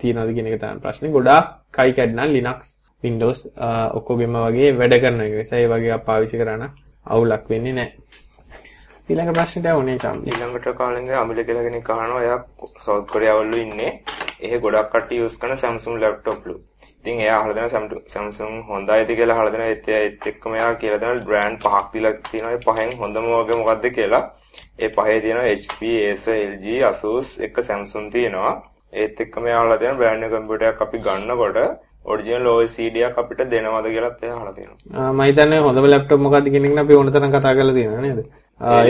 තියනවද කියන එක තමයි ප්‍රශ්නේ. ගොඩාක් කයිකැඩ් නම් Linux Windows ඔක්කොගෙම වගේ වැඩ කරන එක නිසා. ඒ වගේ පාවිච්චි කරන අවුලක් වෙන්නේ නැහැ. ඊළඟ ප්‍රශ්නට යවුනේ චම්ලි. ඊළඟට කාලෙන්ගේ අමිල කියලා කෙනෙක් අහනවා. එයා සවුත් කොරියාවලු ඉන්නේ. එහෙ ගොඩක් කට්ටිය යූස් කරන Samsung laptopලු. ඉතින් එයා අහලා දෙන Samsung හොඳයිද කියලා අහලා දෙන ඒත් ඒත් එක්කම එයා කියලා දෙන බ්‍රෑන්ඩ් පහක් දීලා තියෙනවා ඒ පහෙන් හොඳම වගේ මොකද්ද කියලා. ඒ පහේ තියෙනවා HP, Acer, LG, Asus එක Samsung තියෙනවා. ඒත් එක්කම එයා අහලා දෙන බ්‍රෑන්ඩ් කම්පියුටර් එකක් අපි ගන්නකොට ඔරිජිනල් OCD එකක් අපිට දෙනවද කියලාත් එයා අහලා තියෙනවා. මම හිතන්නේ හොඳම ලැප්ටොප් මොකක්ද කියන එක අපි ඕන තරම් කතා කරලා තියෙනවා නේද?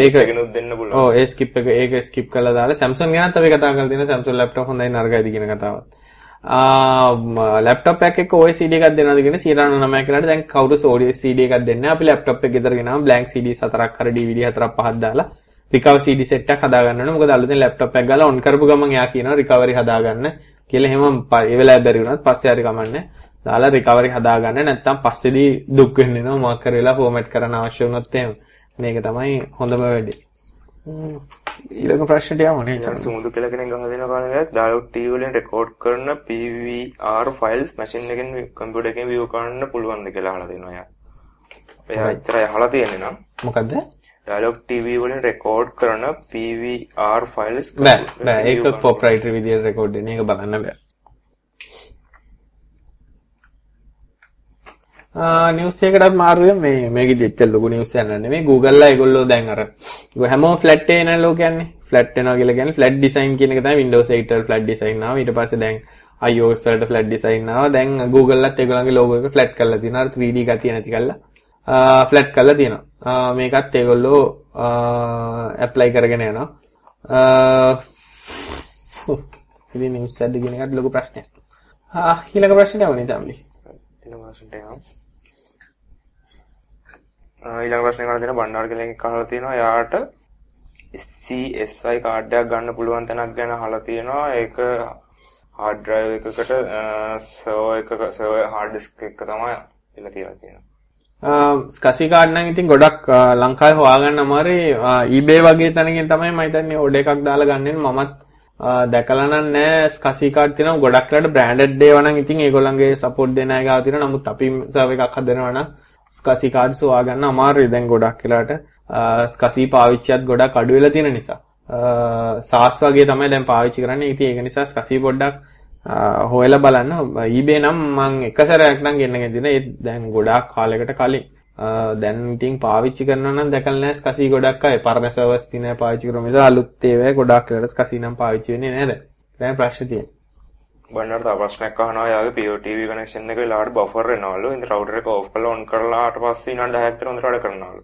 ඒක එකනුත් දෙන්න පුළුවන්. ඔව් ඒ ස්කිප් එක ඒක ස්කිප් කරලා දාලා Samsung ගැනත් අපි කතා කරලා තියෙනවා Samsung ලැප්ටොප් හොඳයි නරකයිද කියන කතාවත්. ලැප්ටොප් එකක් එක්ක OCD එකක් දෙනවද කියන 99 කරාට දැන් කවුරුස් OCD එකක් දෙන්නේ අපි ලැප්ටොප් එක ගෙදර ගෙනාම blank CD හතරක් හරි DVD හතරක් පහක් දාලා recover CD set එකක් හදාගන්න ඕනේ. මොකද අලුතෙන් ලැප්ටොප් එකක් ගාලා on කරපු ගමන් එයා කියනවා recovery හදාගන්න කියලා. එහෙම ඒ වෙලාවේ බැරි වුණත් පස්සේ හරි කමන්නේ දාලා recovery හදාගන්න. නැත්නම් පස්සේදී දුක් වෙන්න වෙනවා. මොකක් කර වෙලා format කරන්න අවශ්‍ය වුණොත් එහෙම. මේක තමයි හොඳම වැඩේ. ඊළඟ ප්‍රශ්නට යමු නේ සුමුදු කියලා කෙනෙක් ගහ දෙන කාලේ dialog TV වලින් රෙකෝඩ් කරන PVR files machine එකෙන් කම්පියුටර් එකෙන් view කරන්න පුළුවන්ද කියලා අහලා දෙනවා එයා. එයා ඉතරයි අහලා තියෙන්නේ නම්. මොකද්ද? dialog TV වලින් රෙකෝඩ් කරන PVR files බෑ බෑ ඒක proprietary විදියට රෙකෝඩ් වෙන එක බලන්න බෑ. නිවස් එකටත් මාරුවෙන් මේ මේකෙදි එච්චර ලොකු නිවස් එකක් නෙමෙයි. Google ලා ඒගොල්ලෝ දැන් අර හැමෝම ෆ්ලැට් එකේ නේද කියන්නේ ෆ්ලැට් වෙනවා කියලා කියන්නේ ෆ්ලැට් ඩිසයින් කියන එක තමයි Windows 8 වල ෆ්ලැට් ඩිසයින් ආවා. ඊට පස්සේ දැන් iOS වලට ෆ්ලැට් ඩිසයින් ආවා. දැන් Google ලත් ඒගොල්ලන්ගේ logo එක ෆ්ලැට් කරලා තියෙනවා. අර 3D ගතිය නැති කරලා ෆ්ලැට් කරලා තියෙනවා. මේකත් ඒගොල්ලෝ ඇප්ලයි කරගෙන යනවා. ඉතින් නිවස් එකද කියන එකත් ලොකු ප්‍රශ්නයක්. ආ ඊළඟ ප්‍රශ්නේ යමුනේ තම්ලි ඊළඟ ප්‍රශ්නට යමු ඊළඟ ප්‍රශ්නේ කරලා තියෙන බණ්ඩාර කියලා එකක් අහලා තියෙනවා. එයාට CSI කාඩ් එකක් ගන්න පුළුවන් තැනක් ගැන අහලා තියෙනවා. ඒක hard drive එකකට server එකක server hard disk එක තමයි ඉල්ල තියලා තියෙනවා. ස්කසි කාඩ් නම් ඉතින් ගොඩක් ලංකාවේ හොයාගන්න අමාරුයි. eBay වගේ තැනකින් තමයි මම හිතන්නේ ඕඩර් එකක් දාලා ගන්න මමත් දැකලා නම් නෑ ස්කසි කාඩ් තියෙනවා ගොඩක් වෙලාට බ්‍රෑන්ඩඩ් ඒවා නම් ඉතින් ඒගොල්ලන්ගේ සපෝට් දෙන අය ගාව තියෙනවා. නමුත් අපි සර්වර් එකක් හදනවා නම් ස්කසි කාඩ්ස් හොයාගන්න අමාරුයි දැන් ගොඩක් වෙලාට ස්කසි පාවිච්චියත් ගොඩක් අඩු වෙලා තියෙන නිසා. සාස් වගේ තමයි දැන් පාවිච්චි කරන්නේ. ඉතින් ඒක නිසා ස්කසි පොඩ්ඩක් හොයලා බලන්න. eBay නම් මම එක සැරයක් නම් ගෙන්නගෙන දින ඒ දැන් ගොඩාක් කාලයකට කලින්. දැන් ඉතින් පාවිච්චි කරනවා නම් දැකලා නැහැ ස්කසි ගොඩක් අය. පරණ සර්වර්ස් තියෙන පාවිච්චි කරන නිසා අලුත් ඒවා ගොඩක් වෙලාට ස්කසි නම් පාවිච්චි වෙන්නේ නැහැ දැන්. ප්‍රශ්න තියෙනවා බන්නට තව ප්‍රශ්නයක් අහනවා යාගේ POTV කනෙක්ෂන් එක වෙලාවට බෆර් වෙනවලු. ඉතින් රවුටර් එක ඕෆ් කරලා ඔන් කරලාට පස්සේ විනාඩි 10ක් විතර හොඳට වැඩ කරනවලු.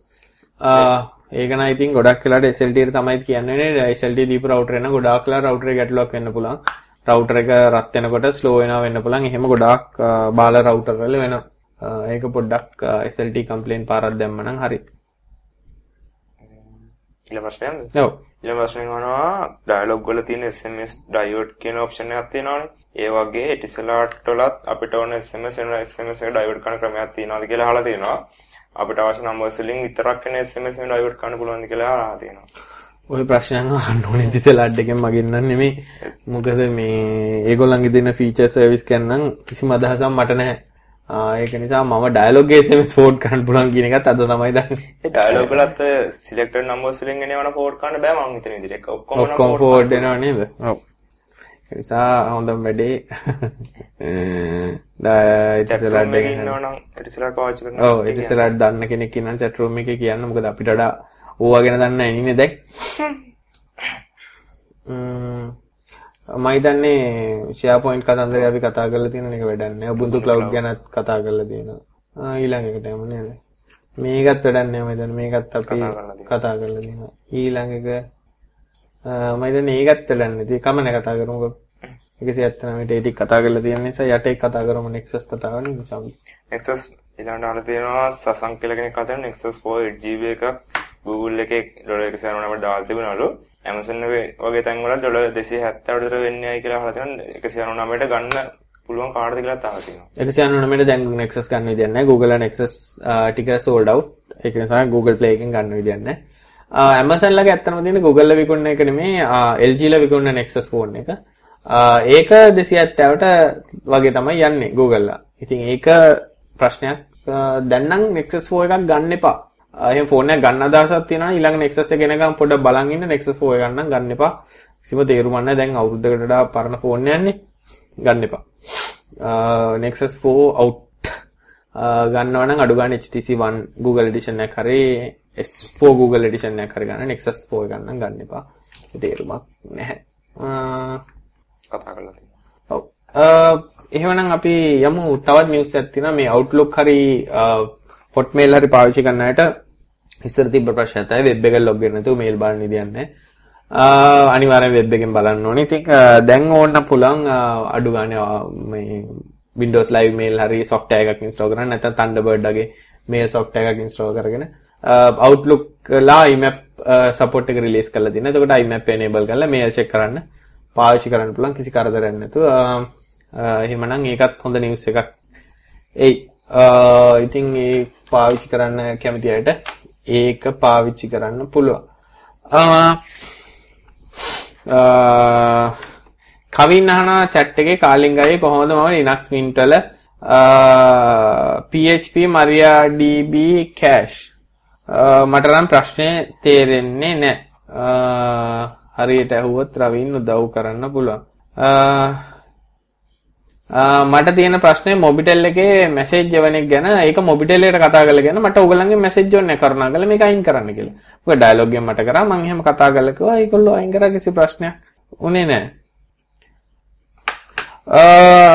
ඒක නම් ඉතින් ගොඩක් වෙලාට SLT එක තමයි කියන්නේ SLT දීපු රවුටර් එක ගොඩාක් වෙලා රවුටර් එක ගැටලුවක් වෙන්න පුළුවන්. රවුටර් එක රත් වෙනකොට ස්ලෝ වෙනවා වෙන්න පුළුවන්. එහෙම ගොඩාක් බාල රවුටර් වල වෙනවා. ඒක පොඩ්ඩක් SLT කම්ප්ලේන් පාරක් දැම්ම නම් හරි. ඊළඟ ප්‍රශ්නයක්ද? ඔව්. ඊළඟ ප්‍රශ්නේ අහනවා ඩයලොග් වල තියෙන SMS ඩයෝඩ් කියන ඔප්ෂන් එකක් තියෙනවනේ. ඒ වගේ ටිසලාට් වලත් අපිට ඕන SMS එන SMS එක ඩයිවර්ට් කරන ක්‍රමයක් තියෙනවද කියලා අහලා තියෙනවා. අපිට අවශ්‍ය නම්බර්ස් වලින් විතරක් එන SMS එක ඩයිවර්ට් කරන්න පුළුවන්ද කියලා අහලා තියෙනවා. ওই ප්‍රශ්නයන් අහන්න ඕනේ ටිසලාට් එකෙන් මගෙන් නම් නෙමෙයි. මොකද මේ ඒගොල්ලන්ගේ දෙන ෆීචර් සර්විස් ගන්න කිසිම අදහසක් මට නැහැ. ඒක නිසා මම ඩයලොග් SMS ෆෝඩ් කරන්න පුළුවන් කියන එකත් අද තමයි දන්නේ. ඒ ඩයලොග් වලත් සිලෙක්ටඩ් නම්බර්ස් වලින් එනවනම් ෆෝඩ් කරන්න බෑ මම හිතන විදිහට. ඔක්කොම ඔක්කොම ෆෝඩ් වෙනව නේද? ඔව්. නිසා හොඳම වැඩේ ඉතිසලාට ඉන්නවනම් ඉතිසලාට පාවිච්චි කරනවා. ඔව් ඉතිසලාට දන්න කෙනෙක් ඉන්නම් chat room එකේ කියන්න මොකද අපිට වඩා ඕවා ගැන දන්නේ නැහැ නේ දැන්. මම හිතන්නේ SharePoint කතන්දරය අපි කතා කරලා තියෙන එක වැඩක් නැහැ. Ubuntu Cloud ගැනත් කතා කරලා තියෙනවා. ඊළඟ එකට යමු නේද? මේකත් වැඩක් නැහැ මම හිතන්නේ මේකත් අපි කතා කරලා තියෙනවා. ඊළඟ එක මම හිතන්නේ ඒකත් වැඩන්නේ. ඉතින් කමන කතා කරමුකෝ. 179 ට ටික කතා කරලා තියෙන නිසා යට එක කතා කරමු Nexus කතාව නේ නිසා. Nexus ඊළඟට අහලා තියෙනවා සසං කියලා කෙනෙක් කතා කරන Nexus 4 8GB එක Google එකේ ඩොලර් 199ට දාලා තිබුණලු. Amazon වගේ තැන් වල ඩොලර් 270 විතර වෙන්නේ අය කියලා අහලා තියෙනවා 199ට ගන්න පුළුවන් කාටද කියලා අහලා තියෙනවා. 199ට දැන් Nexus ගන්න විදියක් නැහැ. Google Nexus ටික sold out. ඒක නිසා Google Play එකෙන් ගන්න විදියක් නැහැ. Amazon ලගේ ඇත්තම තියෙන Google විකුණන එක නෙමේ LG ලා විකුණන Nexus phone එක. ඒක 270ට වගේ තමයි යන්නේ Google ලා. ඉතින් ඒක ප්‍රශ්නයක්. දැන් නම් Nexus 4 එකක් ගන්න එපා. එහෙනම් ෆෝන් එක ගන්න අදහසක් තියෙනවා ඊළඟ Nexus එක ගෙනගම් පොඩ්ඩක් බලන් ඉන්න Nexus 4 එක ගන්න ගන්න එපා. කිසිම තේරුමක් නැහැ දැන් අවුරුද්දකට වඩා පරණ ෆෝන් යන්නේ. ගන්න එපා. Nexus 4 out ගන්නවා නම් අඩු ගන්න HTC One Google Edition එකක් හරි S4 Google Edition එකක් හරි ගන්න Nexus 4 ගන්න ගන්න එපා. ඒ තේරුමක් නැහැ. කතා කරලා තියෙනවා. ඔව්. Uh, එහෙමනම් අපි යමු තවත් නිවුස් එකක් තියෙනවා මේ Outlook හරි uh, Hotmail හරි පාවිච්චි කරන අයට ඉස්සර තිබ්බ ප්‍රශ්නය තමයි වෙබ් එක ලොග් වෙන්න නැතුව මේල් බලන්න ඉදියන්නේ. Uh, අනිවාර්යෙන් වෙබ් එකෙන් බලන්න ඕනේ. ඉතින් දැන් ඕන්න පුළුවන් අඩු ගානේ මේ Windows Live Mail හරි software එකක් install කරන්න නැත්නම් Thunderbird වගේ mail software එකක් install කරගෙන Outlook ලා IMAP support එක release කරලා තියෙනවා. එතකොට IMAP enable කරලා mail check කරන්න පාවිච්චි කරන්න පුළුවන් කිසි කරදරයක් නැතුව. එහෙමනම් ඒකත් හොඳ news එකක්. එයි ඉතින් ඒ පාවිච්චි කරන්න කැමති අයට ඒක පාවිච්චි කරන්න පුළුවන්. කවින් අහන chat එකේ කාලින් ගායේ කොහොමද මම Linux Mint වල PHP MariaDB cache මට නම් ප්‍රශ්නේ තේරෙන්නේ නැහැ. හරියට ඇහුවොත් රවින් උදව් කරන්න පුළුවන්. මට තියෙන ප්‍රශ්නේ මොබිටෙල් එකේ මැසේජ් එවන එක ගැන ඒක මොබිටෙල් එකට කතා කරලා ගැන මට ඕගොල්ලන්ගේ මැසේජ් ඕනේ කරුණාකරලා මේක අයින් කරන්න කියලා. මොකද ඩයලොග් එකෙන් මට කරා මම එහෙම කතා කරලා කිව්වා ඒගොල්ලෝ අයින් කරා කිසි ප්‍රශ්නයක් උනේ නැහැ.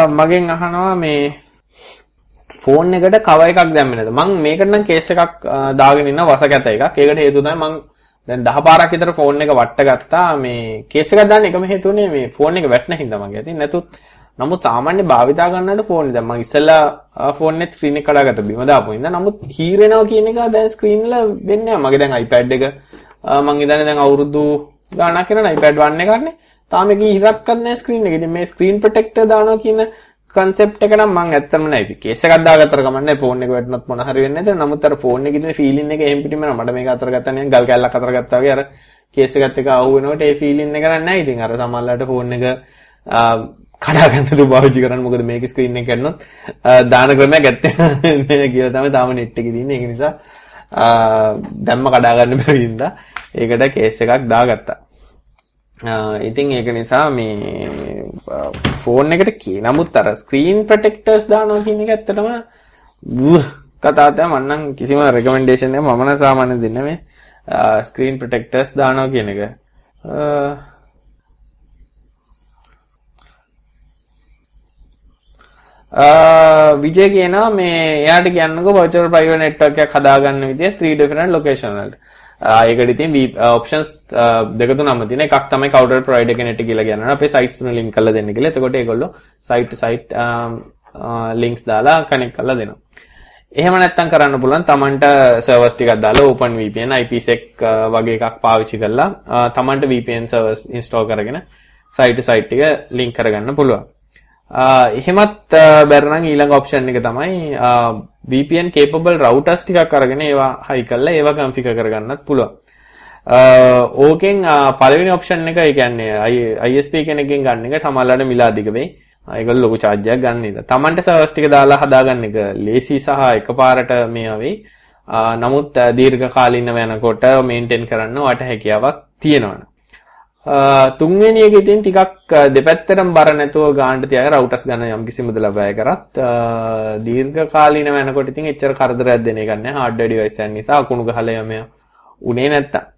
මගෙන් අහනවා මේ ෆෝන් එකට කව එකක් දැම්මේ නැද්ද? මං මේකට නම් කේස් එකක් දාගෙන ඉන්න වසකැත එකක්. ඒකට හේතුව තමයි මං දැන් 10 පාරක් විතර ෆෝන් එක වට ගත්තා. මේ කේස් එකක් දාන්න එකම හේතුවනේ මේ ෆෝන් එක වැටෙන හින්දා මගේ. ඉතින් නැතුත් නමුත් සාමාන්‍ය භාවිතා ගන්නට ෆෝන් එක දැන් මං ඉස්සෙල්ලා ෆෝන් එකේ ස්ක්‍රීන් එක කඩාගත්ත බිම දාපු හින්දා නමුත් හීරෙනවා කියන එක දැන් ස්ක්‍රීන් වල වෙන්නේ නැහැ. මගේ දැන් iPad එක මං ඉදන්නේ දැන් අවුරුදු ගාණක් කරන iPad 1 එකක්නේ. තාම ඒක ඉරක් කරන්නේ ස්ක්‍රීන් එක. ඉතින් මේ ස්ක්‍රීන් ප්‍රොටෙක්ටර් දානවා කියන කන්සෙප්ට් එක නම් මම ඇත්තම නැහැ. ඉතින් කේස් එකක් දාගත්තර කමන්නේ ෆෝන් එක වැටුනොත් මොන හරි වෙන්නේ නැද්ද? නමුත් අර ෆෝන් එකේ තියෙන ෆීලින් එක එහෙම් පිටින්ම මට මේක අතර ගත්තා නිකන් ගල් කැල්ලක් අතර ගත්තා වගේ අර කේස් එකත් එක්ක ආව වෙනකොට ඒ ෆීලින් එක නැහැ. ඉතින් අර සමහරලාට ෆෝන් එක කඩා ගන්න තු පාවිච්චි කරන්න මොකද මේක ස්ක්‍රීන් එක කරනොත් දාන ක්‍රමයක් ඇත්තේ නැහැ කියලා තමයි තාම නෙට් එකේ තියෙන්නේ. ඒක නිසා දැම්ම කඩා ගන්න බැරි හින්දා ඒකට කේස් එකක් දාගත්තා. ඉතින් ඒක නිසා මේ ෆෝන් එකට කී නමුත් අර ස්ක්‍රීන් ප්‍රොටෙක්ටර්ස් දානවා කියන එක ඇත්තටම කතා තමයි මම නම් කිසිම රෙකමෙන්ඩේෂන් එකක් මම නම් සාමාන්‍යයෙන් දෙන්නේ මේ ස්ක්‍රීන් ප්‍රොටෙක්ටර්ස් දානවා කියන එක. විජය කියනවා මේ එයාට කියන්නකෝ virtual private network එකක් හදාගන්න විදිය 3 different location වලට. ඒකට ඉතින් ඔප්ෂන්ස් දෙක තුනක්ම තියෙන එකක් තමයි කවුන්ටර් ප්‍රොවයිඩර් කෙනෙක්ට කියලා කියනවා අපේ සයිට්ස් වල ලින්ක් කරලා දෙන්න කියලා. එතකොට ඒගොල්ලෝ සයිට් ටු සයිට් ලින්ක්ස් දාලා කනෙක්ට් කරලා දෙනවා. එහෙම නැත්තම් කරන්න පුළුවන් Tamanට සර්වර්ස් ටිකක් දාලා OpenVPN IPsec වගේ එකක් පාවිච්චි කරලා Tamanට VPN සර්වර්ස් ඉන්ස්ටෝල් කරගෙන සයිට් ටු සයිට් එක ලින්ක් කරගන්න පුළුවන්. එහෙමත් බැරනම් ඊළඟ ඔප්ෂන් එක තමයි VPN capable routers ටිකක් අරගෙන ඒවා හයි කරලා ඒවා configure කරගන්නත් පුළුවන්. ඕකෙන් පළවෙනි ඔප්ෂන් එක ඒ කියන්නේ ISP කෙනෙක්ගෙන් ගන්න එක තමයිලාට මිල අධික වෙයි. ඒගොල්ලෝ ලොකු charge එකක් ගන්න ඉතින්. Tamanට සර්වර්ස් ටික දාලා හදාගන්න එක ලේසි සහ එකපාරට මේ වෙයි. නමුත් දීර්ඝ කාලිනව යනකොට මේන්ටේන් කරන්න වට හැකියාවක් තියෙනවා. තුන්වෙනි එක ඉතින් ටිකක් දෙපැත්තටම බර නැතුව ගානට තියාගෙන රවුටර්ස් ගන්න යම් කිසි මුදලක් වැය කරත් දීර්ඝ කාලීන වෙනකොට ඉතින් එච්චර කරදරයක් දෙන එක නැහැ හાર્ඩ්වෙයාර් ඩිවයිස් එකක් නිසා අකුණු ගහලා යම උනේ නැත්තම්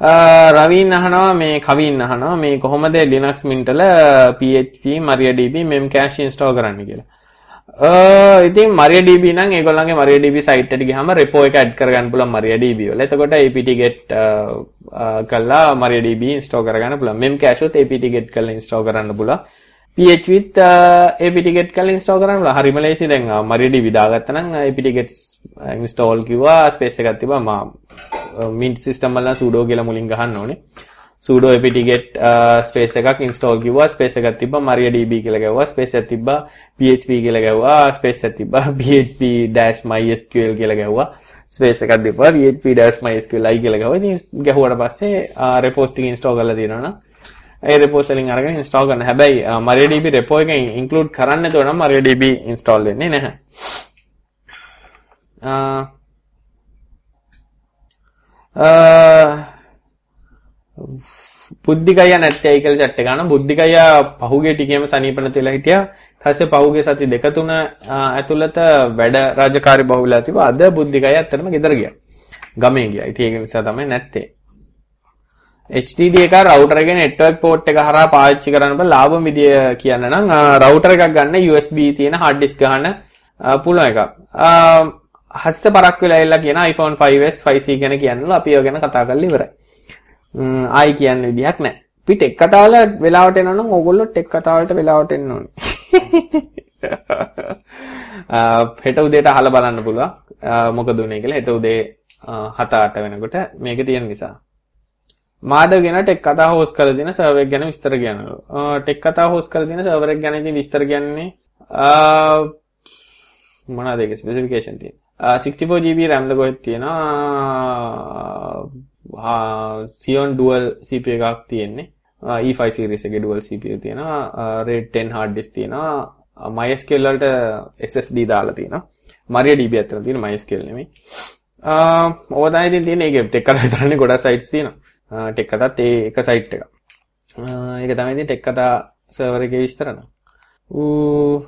රවීන් අහනවා මේ කවින් අහනවා මේ කොහොමද Linux Mint වල PHP MariaDB memcache install කරන්න කියලා. ඉතින් MariaDB නම් ඒගොල්ලන්ගේ MariaDB site එකට ගියාම repo එක add කරගන්න පුළුවන් MariaDB වල. එතකොට apt-get කළා MariaDB install කරගන්න පුළුවන්. memcache උත් apt-get කරලා install කරන්න පුළුවන්. PH with apt-get කරලා install කරන්න පුළුවන්. හරිම ලේසි දැන් MariaDB දාගත්තා නම් apt-get install කිව්වා space එකක් තිබ්බා මා mint system වල sudo කියලා මුලින් ගහන්න ඕනේ. Sudo apt-get uh, space එකක් install කිව්වා space එකක් තිබ්බා mariadb කියලා ගැව්වා space එකක් තිබ්බා php කියලා ගැව්වා space එකක් තිබ්බා php-mysql කියලා ගැව්වා space එකක් තිබ්බා php-mysql i කියලා ගැව්වා. ඉතින් ගැහුවට පස්සේ uh, repos ටික install කරලා තියෙනවා නම් ඒ repos වලින් අරගෙන install කරන්න. හැබැයි uh, mariadb repo එකෙන් include කරන්න නැතුව නම් mariadb install වෙන්නේ නැහැ. බුද්ධිකය නැත්තේයි කියලා chat එක ගන්න. බුද්ධිකය පහුගිය ටිකේම සනීපන තියලා හිටියා. ඊපස්සේ පහුගිය සති දෙක තුන ඇතුළත වැඩ රාජකාරී බහුලලා තිබ්බා. අද බුද්ධිකය ඇත්තටම ගෙදර ගියා. ගමේ ගියා. ඉතින් ඒක නිසා තමයි නැත්තේ. HDD එක රවුටර් එකේ network port එක හරහා පාවිච්චි කරන්න බෑ ලාභ මිදිය කියන්න නම් රවුටර් එකක් ගන්න USB තියෙන hard disk ගන්න පුළුවන් එකක්. හස්ත පරක් වෙලා ඇවිල්ලා කියන iPhone 5s 5c ගැන කියන්නලු අපි ඒව ගැන කතා කරලා ඉවරයි. ආයි කියන්න විදිහක් නැහැ. අපි ටෙක් කතාවල වෙලාවට එනවා නම් ඕගොල්ලෝ ටෙක් කතාවලට වෙලාවට එන්න ඕනේ. හෙට උදේට අහලා බලන්න පුළුවන්. මොකද උනේ කියලා හෙට උදේ 7-8 වෙනකොට මේක තියෙන නිසා. මාදව ගැන ටෙක් කතා හොස් කරලා දෙන සර්වර් එක ගැන විස්තර කියනලු. ටෙක් කතා හොස් කරලා දෙන සර්වර් එක ගැන ඉතින් විස්තර කියන්නේ මොනවද ඒකේ ස්පෙસિෆිකේෂන් තියෙන්නේ? 64GB RAM ද කොහෙද තියෙනවා? Xeon dual CPU එකක් තියෙන්නේ. E5 series එකේ dual CPU තියෙනවා. RAID 10 hard disk තියෙනවා. MySQL වලට SSD දාලා තියෙනවා. MariaDB අතර තියෙන MySQL නෙමෙයි. ඕවා තමයි ඉතින් තියෙන්නේ. ඒකේ ටෙක් කතා විතරනේ ගොඩක් sites තියෙනවා. ටෙක් කතාත් ඒ එක සයිට් එක. ඒක තමයි ඉතින් ටෙක් කතා සර්වර් එකේ විස්තර නම්. ඌ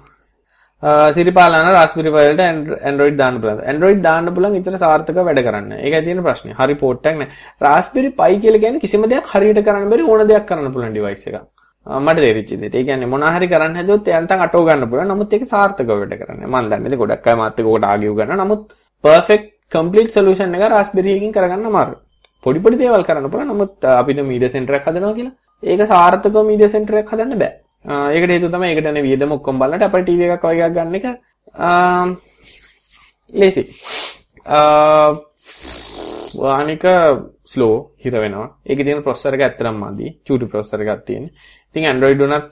Uh, සිරිපාලන රාස්බෙරි pi වලට Android දාන්න පුළුවන්. Android දාන්න පුළුවන් ඉතර සාර්ථක වැඩ කරන්න. ඒකයි තියෙන ප්‍රශ්නේ. හරි පෝට් එකක් නැහැ. රාස්බෙරි pi කියලා කියන්නේ කිසිම දෙයක් හරියට කරන්න බැරි ඕන දෙයක් කරන්න පුළුවන් device එකක්. Uh, මට තේරිච්ච දෙයට. ඒ කියන්නේ මොනවා හරි කරන්න හැදුවොත් එයන්තන් අටව ගන්න පුළුවන්. නමුත් ඒක සාර්ථකව වැඩ කරන්නේ. මම දන්නේ ගොඩක් අය මාත් එක්ක කොට ආගියු ගන්න. නමුත් perfect complete solution එක රාස්බෙරි එකකින් කරගන්න අමාරුයි. පොඩි පොඩි දේවල් කරන්න පුළුවන්. නමුත් uh, අපිට මීඩියා සෙන්ටර් එකක් හදනවා කියලා ඒක සාර්ථකව මීඩියා සෙන්ටර් එකක් හදන්න බෑ. ඒකට හේතුව තමයි ඒකට යන වියදම ඔක්කොම බලනට අපේ ටීවී එකක් වගේ එකක් ගන්න එක ලේසි. අනික ස්ලෝ හිර වෙනවා. ඒකේ තියෙන ප්‍රොසෙසර් එක ඇත්තටම මදි. චූටි ප්‍රොසෙසර් එකක් තියෙන. ඉතින් Android උනත්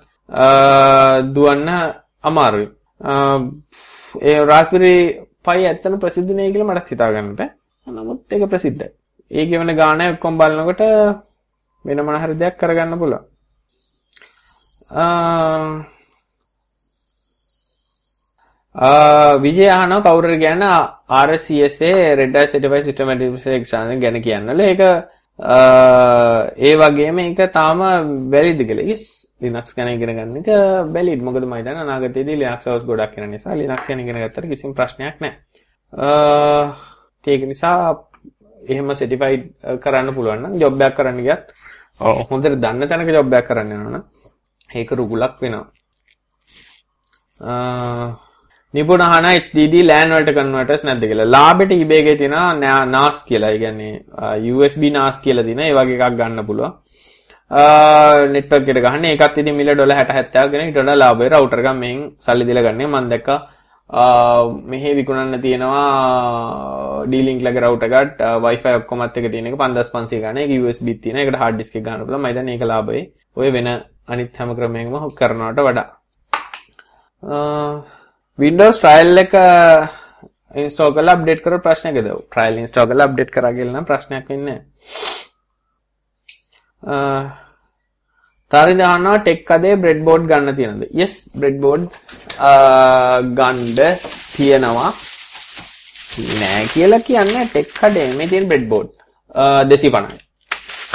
දුවන්න අමාරුයි. ඒ Raspberry Pi ඇත්තටම ප්‍රසිද්ධ නේ කියලා මට හිතා ගන්න බෑ. නමුත් ඒක ප්‍රසිද්ධයි. ඒ ගෙවන ගාන ඔක්කොම බලනකොට වෙන මොන හරි දෙයක් කරගන්න පුළුවන්. ආ විජය අහනවා කවුරුර ගැන RCSA Red Hat Certified System Administration ගැන කියන්නල ඒක uh, ඒ වගේම ඒක තාම වැලිඩ් කියලා. yes Linux ගැන ඉගෙන ගන්න එක වැලිඩ්. මොකද මම හිතන්නේ අනාගතයේදී Linux hours ගොඩක් වෙන නිසා Linux ගැන ඉගෙන ගත්තට කිසිම ප්‍රශ්නයක් නැහැ. Uh, ඒක නිසා එහෙම සර්ටිෆයිඩ් කරන්න පුළුවන් නම් ජොබ් එකක් කරන්න ගියත් හොඳට දන්න තැනක ජොබ් එකක් කරන්න යනවනම් ඒක රුගුලක් වෙනවා. නිපුණ අහන HDD LAN වලට කන්වර්ටර්ස් නැද්ද කියලා. ලාභෙට eBay එකේ තියෙනවා NAS කියලා. ඒ කියන්නේ USB NAS කියලා දින ඒ වගේ එකක් ගන්න පුළුවන්. නෙට්වර්ක් එකට ගහන්න ඒකත් ඉතින් මිල ඩොලර් 60 70 ගෙන ඊට වඩා ලාභයි රවුටර් එකක් මෙහෙන් සල්ලි දීලා ගන්නේ මම දැක්කා මෙහෙ විකුණන්න තියෙනවා ඩීලින්ක් ලගේ රවුටර් එකත් Wi-Fi ඔක්කොමත් එක තියෙන එක 5500 ගන්න ඒක USB තියෙන එකට hard disk එක ගන්න පුළුවන් මම හිතන්නේ ඒක ලාභයි ඔය වෙන අනිත් හැම ක්‍රමයකම කරනවට වඩා. Windows trial එක ඉන්ස්ටෝල් කරලා අප්ඩේට් කරලා ප්‍රශ්නයකද? trial ඉන්ස්ටෝල් කරලා අප්ඩේට් කරා කියලා නම් ප්‍රශ්නයක් වෙන්නේ නැහැ. තාරි දහනවා ටෙක් කදේ බ්‍රෙඩ් බෝඩ් ගන්න තියෙනද yes බ්‍රෙඩ් බෝඩ් ගන්න තියෙනවා. නෑ කියලා කියන්නේ ටෙක් කඩේ මේ තියෙන බ්‍රෙඩ් බෝඩ් 250යි කාට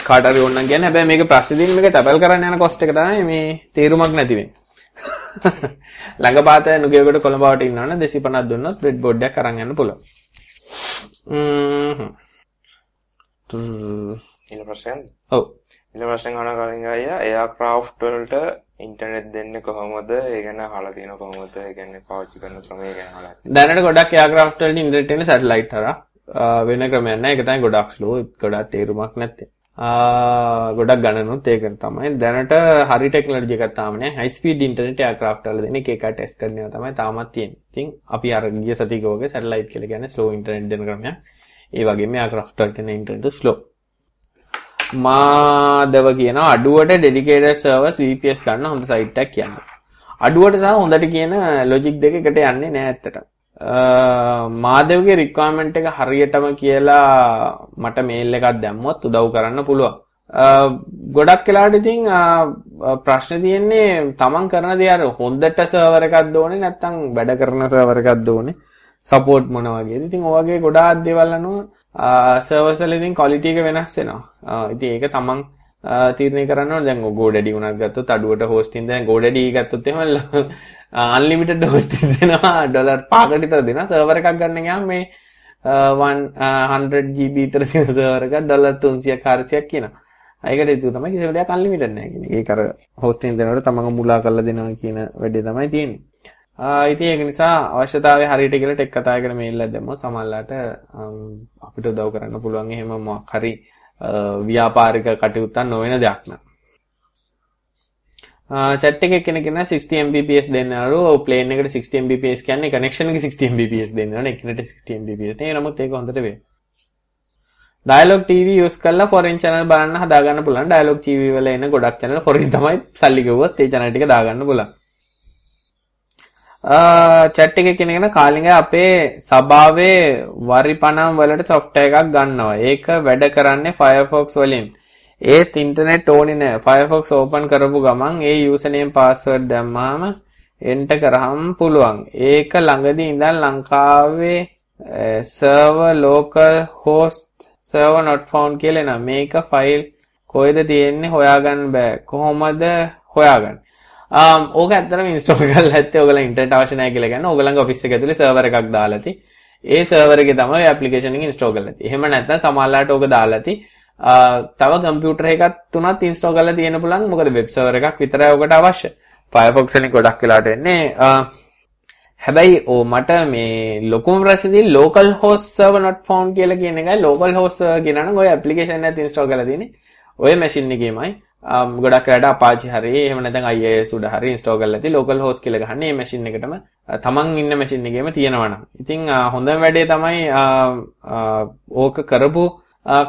හරි ඕන නම් කියන්නේ හැබැයි මේක ප්‍රශ්නේ තියෙන්නේ මේක ටැපල් කරන්න යන කොස්ට් එක තමයි මේ තේරුමක් නැති වෙන්නේ ළඟපාත නුගේකට කොළඹවට ඉන්නවනම් 250ක් දුන්නොත් බ්‍රෙඩ් බෝඩ් එකක් අරන් යන්න පුළුවන් ඊළ ප්‍රශ්නයක්ද ඔව් ඊළ ප්‍රශ්න අහන කලින් අයියා එයාක්‍රාෆ්ට් වලට ඉන්ටර්නෙට් දෙන්නේ කොහොමද? ඒ ගැන අහලා තියෙන කොහොමද? ඒ කියන්නේ පාවිච්චි කරන ක්‍රමය ගැන අහලා දැනට ගොඩක් එයාක්‍රාෆ්ට් වලට ඉන්ටර්නෙට් එන්නේ සැටලයිට් හරහා. වෙන ක්‍රමයක් නැහැ. ඒක තමයි ගොඩක් ස්ලෝ. ගොඩක් තේරුමක් නැත්තේ. ගොඩක් ගණනුත් ඒක තමයි. දැනට හරි ටෙක්නොලොජි එකක් තාම නැහැ. හයි ස්පීඩ් ඉන්ටර්නෙට් එයාක්‍රාෆ්ට් වල දෙන එක එක ටෙස්ට් කරනවා තමයි තාමත් තියෙන්නේ. ඉතින් අපි අර ගිය සතියක වගේ සැටලයිට් කියලා කියන්නේ ස්ලෝ ඉන්ටර්නෙට් දෙන ක්‍රමයක්. ඒ වගේම එයාක්‍රාෆ්ට් වලට දෙන ඉන්ටර්නෙට් ස්ලෝ. මාදව කියන අඩුවට ඩෙඩිකේටඩ් සර්වර්ස් VPS ගන්න හොඳ සයිට් එකක් කියන්න. අඩුවට සහ හොඳට කියන ලොජික් දෙක එකට යන්නේ නෑ ඇත්තට. මාදවගේ රික්වයර්මන්ට් එක හරියටම කියලා මට මේල් එකක් දැම්මොත් උදව් කරන්න පුළුවන්. ගොඩක් වෙලාවට ඉතින් ප්‍රශ්න තියෙන්නේ තමන් කරන දේ අර හොඳට සර්වර් එකක් ඕනේ නැත්නම් වැඩ කරන සර්වර් එකක් ඕනේ. සපෝට් මොන වගේද? ඉතින් ඔය වගේ ගොඩාක් දේවල් අනුව සර්වර්ස් වල ඉතින් ක්වොලිටි එක වෙනස් වෙනවා. ඉතින් ඒක තමන් තීරණය කරන්න ඕනේ. දැන් GoDaddy උනත් ගත්තොත් අඩුවට hosting දැන් GoDaddy ගත්තොත් එහෙම unlimited hosting දෙනවා ඩොලර් 5කට විතර දෙනවා. සර්වර් එකක් ගන්න ගියාම මේ 100 GB විතර තියෙන සර්වර් එකක් ඩොලර් 300ක් 400ක් කියනවා. ඒකට හේතුව තමයි කිසිම දෙයක් අන්ලිමිටඩ් නැහැ කියන එක. ඒක අර හොස්ටින් දෙනකොට තමන්ව මුලා කරලා දෙනවා කියන වැඩේ තමයි තියෙන්නේ. ආ ඉතින් ඒක නිසා අවශ්‍යතාවය හරියට කියලා ටෙක් කතාවකට මේල් එකක් දැම්මොත් සමහරලාට අපිට උදව් කරන්න පුළුවන් එහෙම මොකක් හරි ව්‍යාපාරික කටයුත්තක් නොවන දෙයක් න ะ. චැට් එකේ කෙනෙක් කියන 60 Mbps දෙන්නලු ප්ලේන් එකට 60 Mbps කියන්නේ කනෙක්ෂන් එකේ 60 Mbps දෙන්නවනේ එකිනෙට 60 Mbps. ඒ නමුත් ඒක හොඳට වේ. ඩයලොග් TV යූස් කරලා ෆොරෙන් channel බලන්න හදාගන්න පුළුවන්. ඩයලොග් TV වල එන ගොඩක් channel ෆොරෙන් තමයි සල්ලි ගෙවුවොත් ඒ channel ටික දාගන්න පුළුවන්. චැට් එකේ කෙනෙක්න කාලිංග අපේ සභාවේ වරිපනම් වලට software එකක් ගන්නවා. ඒක වැඩ කරන්නේ Firefox වලින්. ඒත් ඉන්ටර්නෙට් ඕනේ නෑ. Firefox open කරපු ගමන් ඒ username password දැම්මාම enter කරාම පුළුවන්. ඒක ළඟදී ඉඳන් ලංකාවේ server local host server not found කියලා එනවා. මේක ෆයිල් කොහෙද තියෙන්නේ හොයාගන්න බෑ. කොහොමද හොයාගන්නේ? ආම් ඕක ඇත්තටම ඉන්ස්ටෝල් කරලා ඇත්තේ ඔයගොල්ලෝ ඉන්ටර්නෙට් අවශ්‍ය නැහැ කියලා කියන්නේ ඔයගොල්ලන්ගේ ඔෆිස් එක ඇතුලේ සර්වර් එකක් දාලා ඇති. ඒ සර්වර් එකේ තමයි ඔය ඇප්ලිකේෂන් එක ඉන්ස්ටෝල් කරලා ඇති. එහෙම නැත්නම් සමහරලාට ඕක දාලා ඇති. තව කම්පියුටර් එකක් තුනක් ඉන්ස්ටෝල් කරලා තියෙන්න පුළුවන්. මොකද වෙබ් සර්වර් එකක් විතරයි ඔකට අවශ්‍ය. Firefox එකෙන් ගොඩක් වෙලාට එන්නේ හැබැයි ඕ මට මේ ලොකුම ප්‍රශ්නේ තියෙන්නේ local host server not found කියලා කියන එකයි local host server කියනවා නම් ඔය ඇප්ලිකේෂන් එකත් ඉන්ස්ටෝල් කරලා තියෙන්නේ ඔය මැෂින් එකේමයි ගොඩක් වෙලාට Apache හරි එහෙම නැත්නම් IIS උඩ හරි ඉන්ස්ටෝල් කරලා තියෙන්නේ local host කියලා ගහන්නේ මේ මැෂින් එකටම. තමන් ඉන්න මැෂින් එකේම තියෙනවා නම්. ඉතින් හොඳම වැඩේ තමයි ඕක කරපු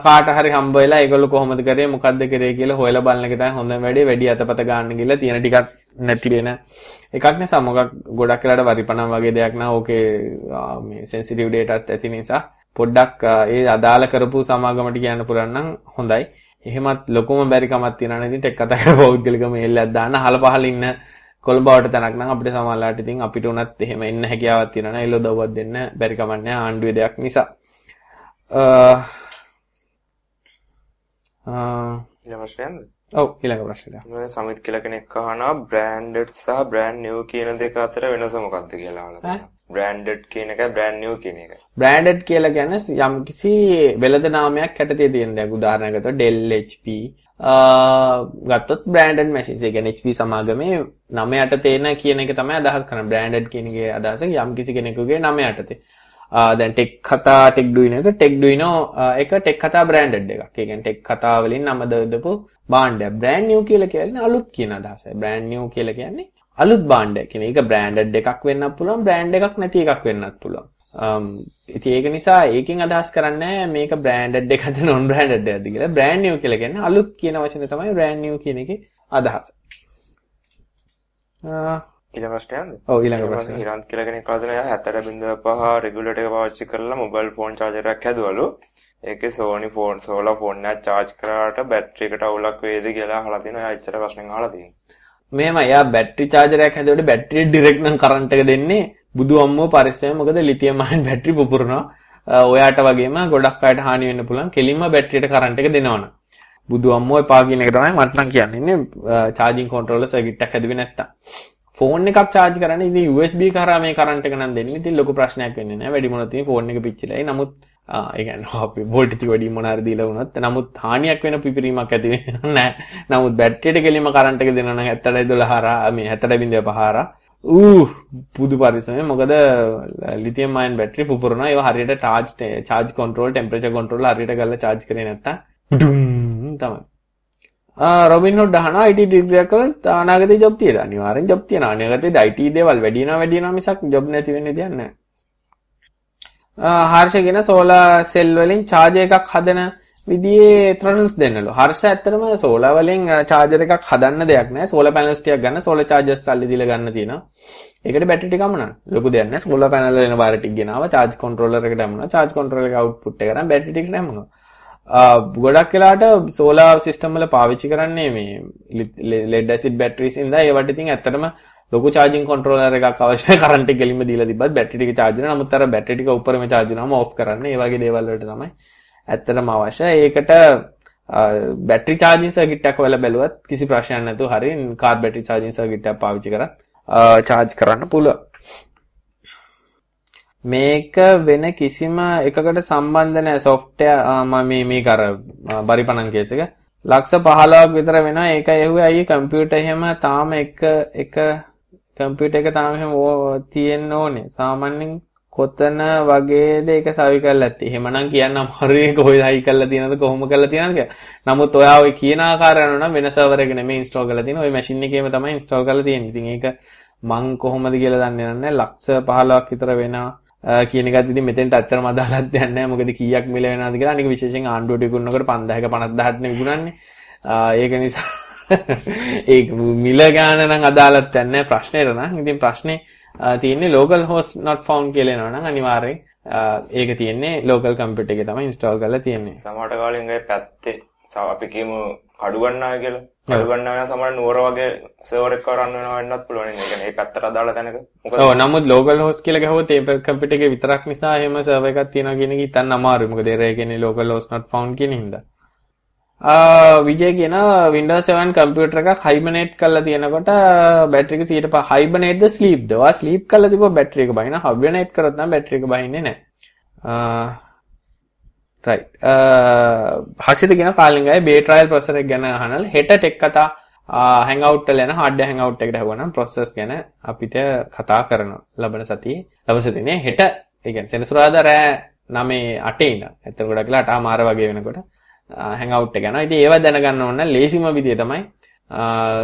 කාට හරි හම්බ වෙලා ඒගොල්ලෝ කොහොමද කරේ මොකද්ද කරේ කියලා හොයලා බලන එක තමයි හොඳම වැඩේ. වැඩි අතපත ගන්න ගිහලා තියෙන ටිකක් නැති වෙන එකක් නිසා මොකක් ගොඩක් වෙලාට වරිපණම් වගේ දෙයක් නා ඕකේ මේ සෙන්සිටිව් ඩේටාත් ඇති නිසා. පොඩ්ඩක් ඒ අදාළ කරපු සමාගමට කියන්න පුරන් නම් හොඳයි. එහෙමත් ලොකුම බැරි කමක් තියෙනවා නේද ටෙක් කතා කරලා පෞද්ගලික මේල් එකක් දාන්න අහල පහල ඉන්න කොළඹවට තැනක් නම් අපිට සමහරලාට ඉතින් අපිට උනත් එහෙම එන්න හැකියාවක් තියෙනවා නේද එළෝ දව්වක් දෙන්න බැරි කමක් නැහැ ආණ්ඩුවේ දෙයක් නිසා. ඊළඟ ප්‍රශ්නයක්ද? ඔව් ඊළඟ ප්‍රශ්නය. මම සමිත් කියලා කෙනෙක් අහනවා බ්‍රෑන්ඩඩ් සහ බ්‍රෑන්ඩ් නිව් කියන දෙක අතර වෙනස මොකක්ද කියලා අහලා. බ්‍රෑන්ඩඩ් කියන එකයි බ්‍රෑන්ඩ් නිව් කියන එකයි. බ්‍රෑන්ඩඩ් කියලා කියන්නේ යම්කිසි වෙළඳ නාමයක් යටතේ තියෙන දැන් උදාහරණයකට Dell HP ගත්තොත් බ්‍රෑන්ඩඩ් මැෂින්ස් ඒ කියන්නේ HP සමාගමේ නම යටතේ එන කියන එක තමයි අදහස් කරන්නේ. බ්‍රෑන්ඩඩ් කියන එකේ අදහස යම්කිසි කෙනෙකුගේ නම යටතේ. දැන් ටෙක් කතා ටෙක් ඩුයිනෝ එක ටෙක් ඩුයිනෝ එක ටෙක් කතා බ්‍රෑන්ඩඩ් එකක්. ඒ කියන්නේ ටෙක් කතා වලින් නම දදපු භාණ්ඩයක්. බ්‍රෑන්ඩ් නිව් කියලා කියන්නේ අලුත් කියන අදහසයි. බ්‍රෑන්ඩ් නිව් කියලා කියන්නේ අලුත් භාණ්ඩයක්. කියන්නේ ඒක බ්‍රෑන්ඩඩ් එකක් වෙන්නත් පුළුවන්, බ්‍රෑන්ඩ් එකක් නැති එකක් වෙන්නත් පුළුවන්. ඉතින් ඒක නිසා ඒකෙන් අදහස් කරන්නේ මේක බ්‍රෑන්ඩඩ් එකක්ද නොන් බ්‍රෑන්ඩඩ් එකක්ද කියලා. බ්‍රෑන්ඩ් නිව් කියලා කියන්නේ අලුත් කියන වචනේ තමයි බ්‍රෑන්ඩ් නිව් කියන එකේ අදහස. ඊළඟ ප්‍රශ්නයක්ද? ඔව් ඊළඟ ප්‍රශ්නය. ඉරන්ත් කියලා කෙනෙක් අහන එයා 60.5 රෙගුලේටර් එක පාවිච්චි කරලා මොබයිල් ෆෝන් චාර්ජරයක් හැදුවලු. ඒකේ Sony ෆෝන් සෝලා ෆෝන් එකක් charge කරාට බැටරි එකට අවුලක් වේද කියලා අහලා තිනවා. එයා ඉච්චර ප්‍රශ්නෙන් අහලා තියෙනවා. මෙහෙම එයා බැටරි චාර්ජරයක් හැදුවට බැටරිය ඩිරෙක්ට් නම් කරන්ට් එක දෙන්නේ බුදු අම්මෝ පරිස්සම මොකද ලිතියම් අයන් බැටරි පුපුරනවා. ඔයාට වගේම ගොඩක් අයට හානි වෙන්න පුළුවන්. කෙලින්ම බැටරියට කරන්ට් එක දෙනවනම්. බුදු අම්මෝ එපා කියන එක තමයි මට නම් කියන්නේ. චාර්ජින් කන්ට්‍රෝලර් සර්කිට් එකක් හැදුවේ නැත්තම්. ෆෝන් එකක් charge කරන්න ඉතින් USB කරා මේ කරන්ට් එක නම් දෙන්නේ. ඉතින් ලොකු ප්‍රශ්නයක් වෙන්නේ නැහැ. වැඩි මොනවද තියෙන්නේ ෆෝන් එක පිච්චිලායි. නමුත් ඒ කියන්නේ අපි වෝල්ටේජ් වැඩි මොනාර දීලා වුණත් නමුත් හානියක් වෙන පිපිරීමක් ඇති වෙන්නේ නැහැ. නමුත් බැටරියට කෙලින්ම කරන්ට් එක දෙනවා නම් 70 හරහා මේ 70.5 හරහා ඌ පුදු පරිස්සමෙන්. මොකද ලිතියම් අයන් බැටරි පුපුරනවා. ඒවා හරියට charge charge control temperature control හරියට ගල්ලා charge කරේ නැත්තම්. ඩුම් තමයි. රොබින් හුඩ් අහනවා IT ඩිග්‍රී එකක් කළත් අනාගතේ ජොබ් තියෙද? අනිවාර්යෙන් ජොබ් තියෙනවා. අනාගතේ IT දේවල් වැඩි වෙනවා වැඩි වෙනවා මිසක් ජොබ් නැති වෙන්නේ දෙයක් නැහැ. හර්ෂගෙන සෝලා සෙල් වලින් චාර්ජර් එකක් හදන විදිහේ ත්‍රොටල්ස් දෙන්නලු. හර්ෂ ඇත්තටම සෝලා වලින් චාර්ජර් එකක් හදන්න දෙයක් නැහැ. සෝලා පැනල්ස් ටිකක් ගන්න සෝලා චාර්ජර්ස් සල්ලි දීලා ගන්න තියෙනවා. ඒකට බැටරි ටික අමනන. ලොකු දෙයක් නැහැ. සෝලා පැනල් වල එන බාර ටික ගෙනාවා. චාර්ජ් කන්ට්‍රෝලර් එකට දැම්මනවා. චාර්ජ් කන්ට්‍රෝලර් එක අවුට්පුට් එක ගන්න බැටරි ටික දැම්මනවා. ගොඩක් වෙලාට සෝලා සිස්ටම් වල පාවිච්චි කරන්නේ මේ ලෙඩ් ඇසිඩ් බැටරිස් ඉඳලා ඒවට ඉතින් ඇත්තටම ලොකු චාර්ජින් කන්ට්‍රෝලර් එකක් අවශ්‍යයි කරන්ට් එක ගෙලින්ම දීලා තිබ්බත් බැටරි ටික charge වෙනවා. නමුත් අර බැටරි ටික උඩරම charge වෙනවම off කරන්න. ඒ වගේ දේවල් වලට තමයි ඇත්තටම අවශ්‍ය. ඒකට බැටරි චාර්ජින් සර්කිට් එකක් වල බැලුවත් කිසි ප්‍රශ්නයක් නැතුව හරි කාර් බැටරි චාර්ජින් සර්කිට් එකක් පාවිච්චි කරත් චාර්ජ් කරන්න පුළුවන්. මේක වෙන කිසිම එකකට සම්බන්ධ නැහැ. software මම මේ මේක අර බරිපණන් කේස් එක. ලක්ෂ 15ක් විතර වෙනවා. ඒක ඇහුවේ අයියේ කම්පියුටර් එහෙම තාම එක එක කම්පියුටර් එක තාම එහෙම තියෙන්න ඕනේ සාමාන්‍යයෙන් කොතන වගේද ඒක සවි කරලා ඇත්තේ. එහෙමනම් කියන්න අමාරුයි කොහෙද හයි කරලා තියෙනවද කොහොම කරලා තියෙනවද කියලා. නමුත් ඔයා ඔය කියන ආකාරය අනුව නම් වෙන සර්වර් එක නෙමෙයි ඉන්ස්ටෝල් කරලා තියෙන්නේ. ඔය මැෂින් එකේම තමයි ඉන්ස්ටෝල් කරලා තියෙන්නේ. ඉතින් ඒක මං කොහොමද කියලා දන්නේ නැහැ. ලක්ෂ 15ක් විතර වෙනවා කියන එකත් ඉතින් මෙතෙන්ට ඇත්තටම අදාළක් දෙයක් නැහැ. මොකද කීයක් මිල වෙනවද කියලා. අනික විශේෂයෙන් ආණ්ඩුවට විකුණනකොට 5000ක 50000ට නේ විකුණන්නේ. ඒක නිසා ඒක මිල ගාන නම් අදාළත් නැහැ ප්‍රශ්නෙට නම්. ඉතින් ප්‍රශ්නේ තියෙන්නේ local host not found කියලා එනවා නම් අනිවාර්යෙන් ඒක තියෙන්නේ local computer එකේ තමයි install කරලා තියෙන්නේ. සමහරට කාලෙන් ඒ පැත්තේ අපි කියමු කඩු ගන්නවා කියලා. කඩු ගන්නවා නම් සමහර නුවර වගේ සර්වර් එකක් රන් වෙනවා වෙන්නත් පුළුවන්. ඒ කියන්නේ ඒ පැත්තට අදාළ තැනක. මොකද ඔව් නමුත් local host කියලා ගහුවොත් ඒ computer එකේ විතරක් නිසා එහෙම server එකක් තියෙනවා කියන එක හිතන්න අමාරුයි. මොකද ඒ කියන්නේ local host not found කියන හින්දා. විජය කියන Windows 7 කම්පියුටර් එකක් හයිබර්නේට් කරලා තියෙනකොට බැටරි එක 100 හයිබර්නේට්ද ස්ලීප්ද? ඔයා ස්ලීප් කරලා තිබ්බ බැටරි එක බහින හයිබර්නේට් කරොත් නම් බැටරි එක බහින්නේ නැහැ. රයිට්. හසිත කියන කාලින්ගයි බේ ට්‍රයිල් ප්‍රොසෙසර් එක ගැන අහනල් හෙට ටෙක් කතා හැංගවුට් වල යන හાર્ඩ් හැංගවුට් එකට හවනම් ප්‍රොසෙස් ගැන අපිට කතා කරනවා. ලබන සතියේ දවස් දිනේ හෙට ඒ කියන්නේ සෙනසුරාදා රෑ 9 8 ඉඳන්. එතකොට ගොඩක් වෙලා 8 මාර වගේ වෙනකොට හැන්ගවුට් එක යනවා. ඉතින් ඒවා දැනගන්න ඕන නම් ලේසිම විදිය තමයි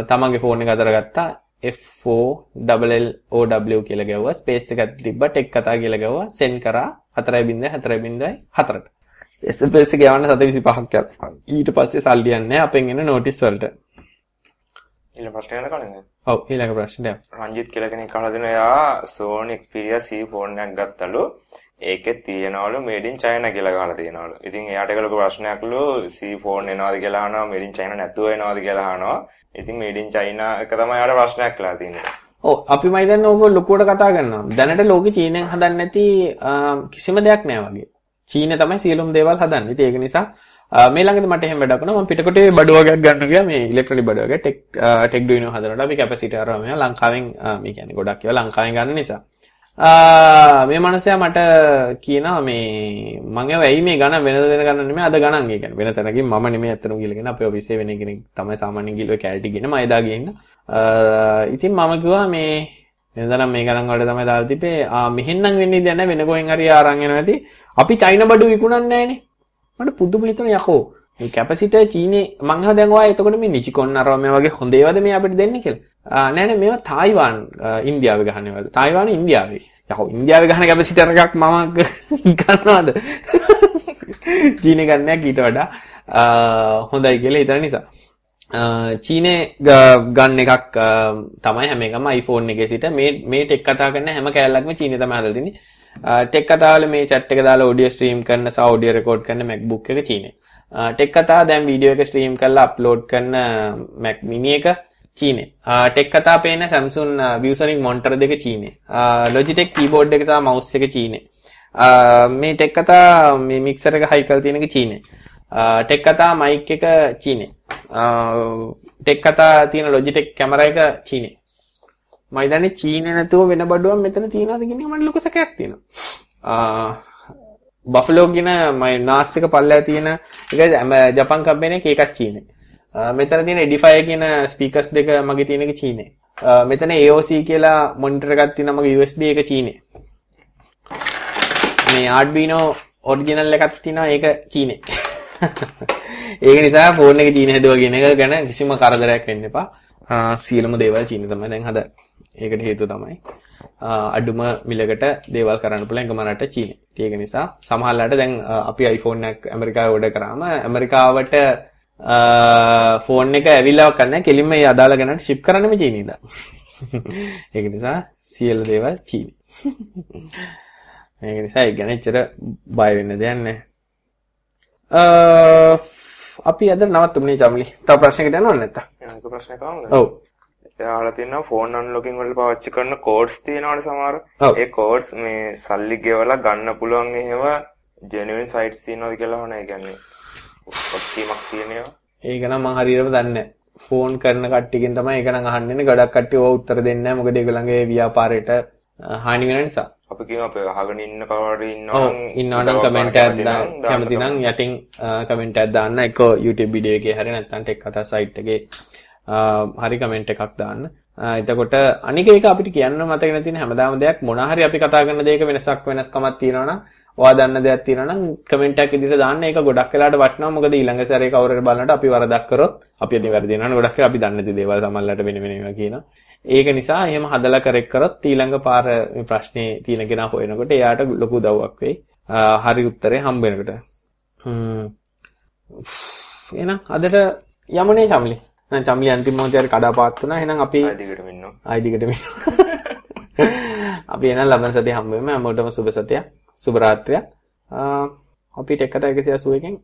තමන්ගේ ෆෝන් එක අතර ගත්තා F4LLOW කියලා ගැව්වා. ස්පේස් එකක් තිබ්බා ටෙක් කතා කියලා ගැව්වා. සෙන්ඩ් කරා. 4.4.4ට ස්පේස් එක යවන්න 725ක් යනවා ඊට පස්සේ සල්ලි යන්නේ අපෙන් එන නෝටිස් වලට. ඊළඟ ප්‍රශ්නය යන කලින් ඔව් ඊළඟ ප්‍රශ්නය රංජිත් කියලා කෙනෙක් අහලා දෙනවා එයා Sony Xperia C ෆෝන් එකක් ගත්තලු ඒකෙත් තියනවලු මේඩ් ඉන් චයිනා කියලා ගහලා තියෙනවලු. ඉතින් එයාට ඒක ලොකු ප්‍රශ්නයක්ලු C ෆෝන් එනවද කියලා අහනවා මේඩ් ඉන් චයිනා නැතුව එනවද කියලා අහනවා. ඉතින් මේඩ් ඉන් චයිනා එක තමයි යාට ප්‍රශ්නයක් වෙලා තියෙන්නේ. ඔව් අපි මම හිතන්නේ ඕක ලොකුවට කතා කරනවා. දැනට ලෝකෙ චීනෙන් හදන්නේ නැති කිසිම දෙයක් නෑ වගේ. චීනේ තමයි සියලුම දේවල් හදන්නේ. ඉතින් ඒක නිසා මේ ළඟදී මට එහෙම වැඩක් වුණා. මම පිටකොටේ බඩුවගයක් ගන්න ගියා මේ ඉලෙක්ට්‍රොනික බඩුවගයක් ටෙක් ටෙක් ඩුයිනෝ හදනකොට අපි කැපැසිටි අරම ලංකාවෙන් මේ කියන්නේ ගොඩක් ඒවා ලංකාවෙන් ගන්න නිසා. මේ මනුස්සයා මට කියනවා මේ මම ඇයි මේ ගණන් වෙනද දෙන ගණන් නෙමෙයි අද ගණන් ඒ කියන්නේ. වෙන තැනකින් මම නෙමෙයි අතන ගිහලා අපේ ඔෆිස් එකේ වෙන කෙනෙක් තමයි සාමාන්‍යයෙන් ගිහලා කැලිටි ගෙන මම එදා ගිහින් ඉතින් මම කිව්වා මේ වෙනදනම් මේ ගණන් වලට තමයි දාලා තිබේ. ආ මෙහෙන්නම් වෙන්නේ දැන වෙන කොහෙන් හරි අරන් එනවා ඇති. අපි චයින බඩු විකුණන්නේ නැහනේ මට පුදුම හිතෙන යකෝ. මේ කැපසිටර් චීනේ මං හව දැන් ඔයා එතකොට මේ නිචිකොන් අරව මේ වගේ හොඳ ඒවාද මේ අපිට දෙන්නේ කියලා. නෑ නෑ මේවා තායිවාන් ඉන්දියාවේ ගහන්නේ වල. තායිවාන ඉන්දියාවේ. යකෝ ඉන්දියාවේ ගහන කැපසිටර් එකක් මම ගන්නවද? චීනේ ගන්නයක් ඊට වඩා හොඳයි කියලා හිතන නිසා. චීනේ ගන්න එකක් තමයි හැම එකම iPhone එකේ සිට මේ මේ ටෙක් කතා කරන හැම කෑල්ලක්ම චීනේ තමයි හදලා තින්නේ. ටෙක් කතාවල මේ chat එක දාලා audio stream කරන සහ audio record කරන MacBook එක චීනේ. ටෙක් කතා දැන් වීඩියෝ එක stream කරලා upload කරන Mac mini එක චීනේ. ටෙක් කතා පේන Samsung ViewSonic monitor දෙක චීනේ. Logitech keyboard එක සහ mouse එක චීනේ. මේ ටෙක් කතා මේ mixer එක හයි කරලා තියෙන එක චීනේ. ටෙක් කතා mic එක චීනේ. ටෙක් කතා තියෙන Logitech කැමරා එක චීනේ. මම හිතන්නේ චීනේ නැතුව වෙන බඩුවක් මෙතන තියනවාද කියන එක මට ලොකු සැකයක් තියෙනවා. බෆලෝ කියන මයි නාස් එක පල්ලෑ තියෙන එක ජපන් කම්පැනි එක ඒකත් චීනේ. මෙතන තියෙන Edifier කියන ස්පීකර්ස් දෙක මගේ තියෙන එක චීනේ. මෙතන AOC කියලා මොනිටර් එකක් තියෙනවා මගේ USB එක චීනේ. මේ Arduino ඔරිජිනල් එකක් තියෙනවා ඒක චීනේ. ඒක නිසා ෆෝන් එක චීනේ හැදුවා කියන එක ගැන කිසිම කරදරයක් වෙන්න එපා. සියලුම දේවල් චීනේ තමයි දැන් හදන්නේ. ඒකට හේතුව තමයි අඩුම මිලකට දේවල් කරන්න පුළුවන් එකම රට චීනේ. ඒක නිසා සමහරලාට දැන් අපි iPhone එකක් ඇමරිකාවේ ඕඩර් කරාම ඇමරිකාවට ෆෝන් එක ඇවිල්ලා කරන්න කෙලින්ම ඒ අදාළ ගණන්ට ෂිප් කරන්නෙම චීනේ ඉඳන්. ඒක නිසා සියලු දේවල් චීනේ. ඒක නිසා ඒක ගැන එච්චර බය වෙන්න දෙයක් නැහැ. අපි අද නවත්තුමුනේ චම්ලි. තව ප්‍රශ්නයකට යනවද නැත්තම්? ඒක ප්‍රශ්නයක් ආවද? ඔව්. එයාලා තියෙනවා ෆෝන් අන්ලොකින් වල පාවිච්චි කරන කෝඩ්ස් තියෙනවනේ සමහර. ඒ කෝඩ්ස් මේ සල්ලි ගෙවලා ගන්න පුළුවන් එහෙම ජෙනුයින් සයිට්ස් තියෙනවද කියලා හොන ඒ කියන්නේ ඔක්කීමක් තියෙනවා. ඒක නම් මම හරියටම දන්නේ නැහැ. ෆෝන් කරන කට්ටියකින් තමයි ඒක නම් අහන්නේ ගොඩක් කට්ටිය ඕව උත්තර දෙන්නේ නැහැ. මොකද ඒගොල්ලන්ගේ ව්‍යාපාරයට හානි වෙන නිසා. අපි කියමු අපි අහගෙන ඉන්න කවුරු හරි ඉන්නවා නම් ඉන්නවා නම් කමෙන්ට් එකක් දාන්න කැමති නම් යටින් කමෙන්ට් එකක් දාන්න එක්ක YouTube වීඩියෝ එකේ හරි නැත්නම් ටෙක් කතා සයිට් එකේ හරි කමෙන්ට් එකක් දාන්න. එතකොට අනික එක අපිට කියන්න මතක නැති තියෙන හැමදාම දෙයක් මොන හරි අපි කතා කරන දෙයක වෙනසක් වෙනස්කමක් තියෙනවා නම් ඔයා දන්න දෙයක් තියෙනවා නම් කමෙන්ට් එකක් ඉදිරියට දාන්න ඒක ගොඩක් වෙලාට වටිනවා මොකද ඊළඟ සැරේ කවුරු හරි බලනකොට අපි වරදක් කරොත් අපි ඉතින් වැරදි වෙනවා ගොඩක් වෙලා අපි දන්නේ නැති දේවල් සමහරවිට වෙන වෙන ඒවා කියනවා ඒක නිසා එහෙම හදලා කරෙක් කරොත් ඊළඟ පාර මේ ප්‍රශ්නේ තියෙන කෙනා හොයනකොට එයාට ලොකු උදව්වක් වෙයි. හරි උත්තරේ හම්බ වෙනකොට. එහෙනම් අදට යමුනේ චම්ලි. දැන් චම්ලි අන්තිම මොහොතේ කඩාපාත් වුණා. එහෙනම් අපි දිගටම ඉන්නවා. ආයිදිකට මේ. අපි එහෙනම් ලබන සතිය හම්බ වෙමු. හැමෝටම සුබ සතියක්. සුබ රාත්‍රියක්. අපි ටෙක් කතා 180 එකෙන්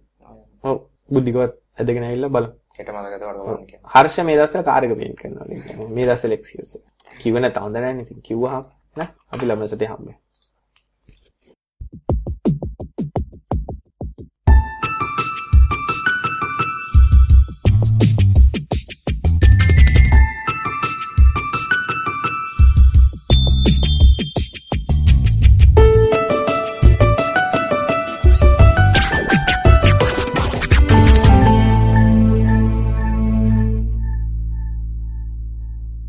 ඔව් බුද්ධිකවත් ඇදගෙන ඇවිල්ලා බලමු. හෙට මතකද වර්තමාන කියන්නේ. හර්ෂ මේ දවස්වල කාර් එක පේන් කරනවා. මේ දවස්වල එක්ස්කියුස්. කිව්ව නැත්නම් හොඳ නැහැ නේ ඉතින් කිව්වහම නෑ අපි ළමන සතිය හම්බෙමු.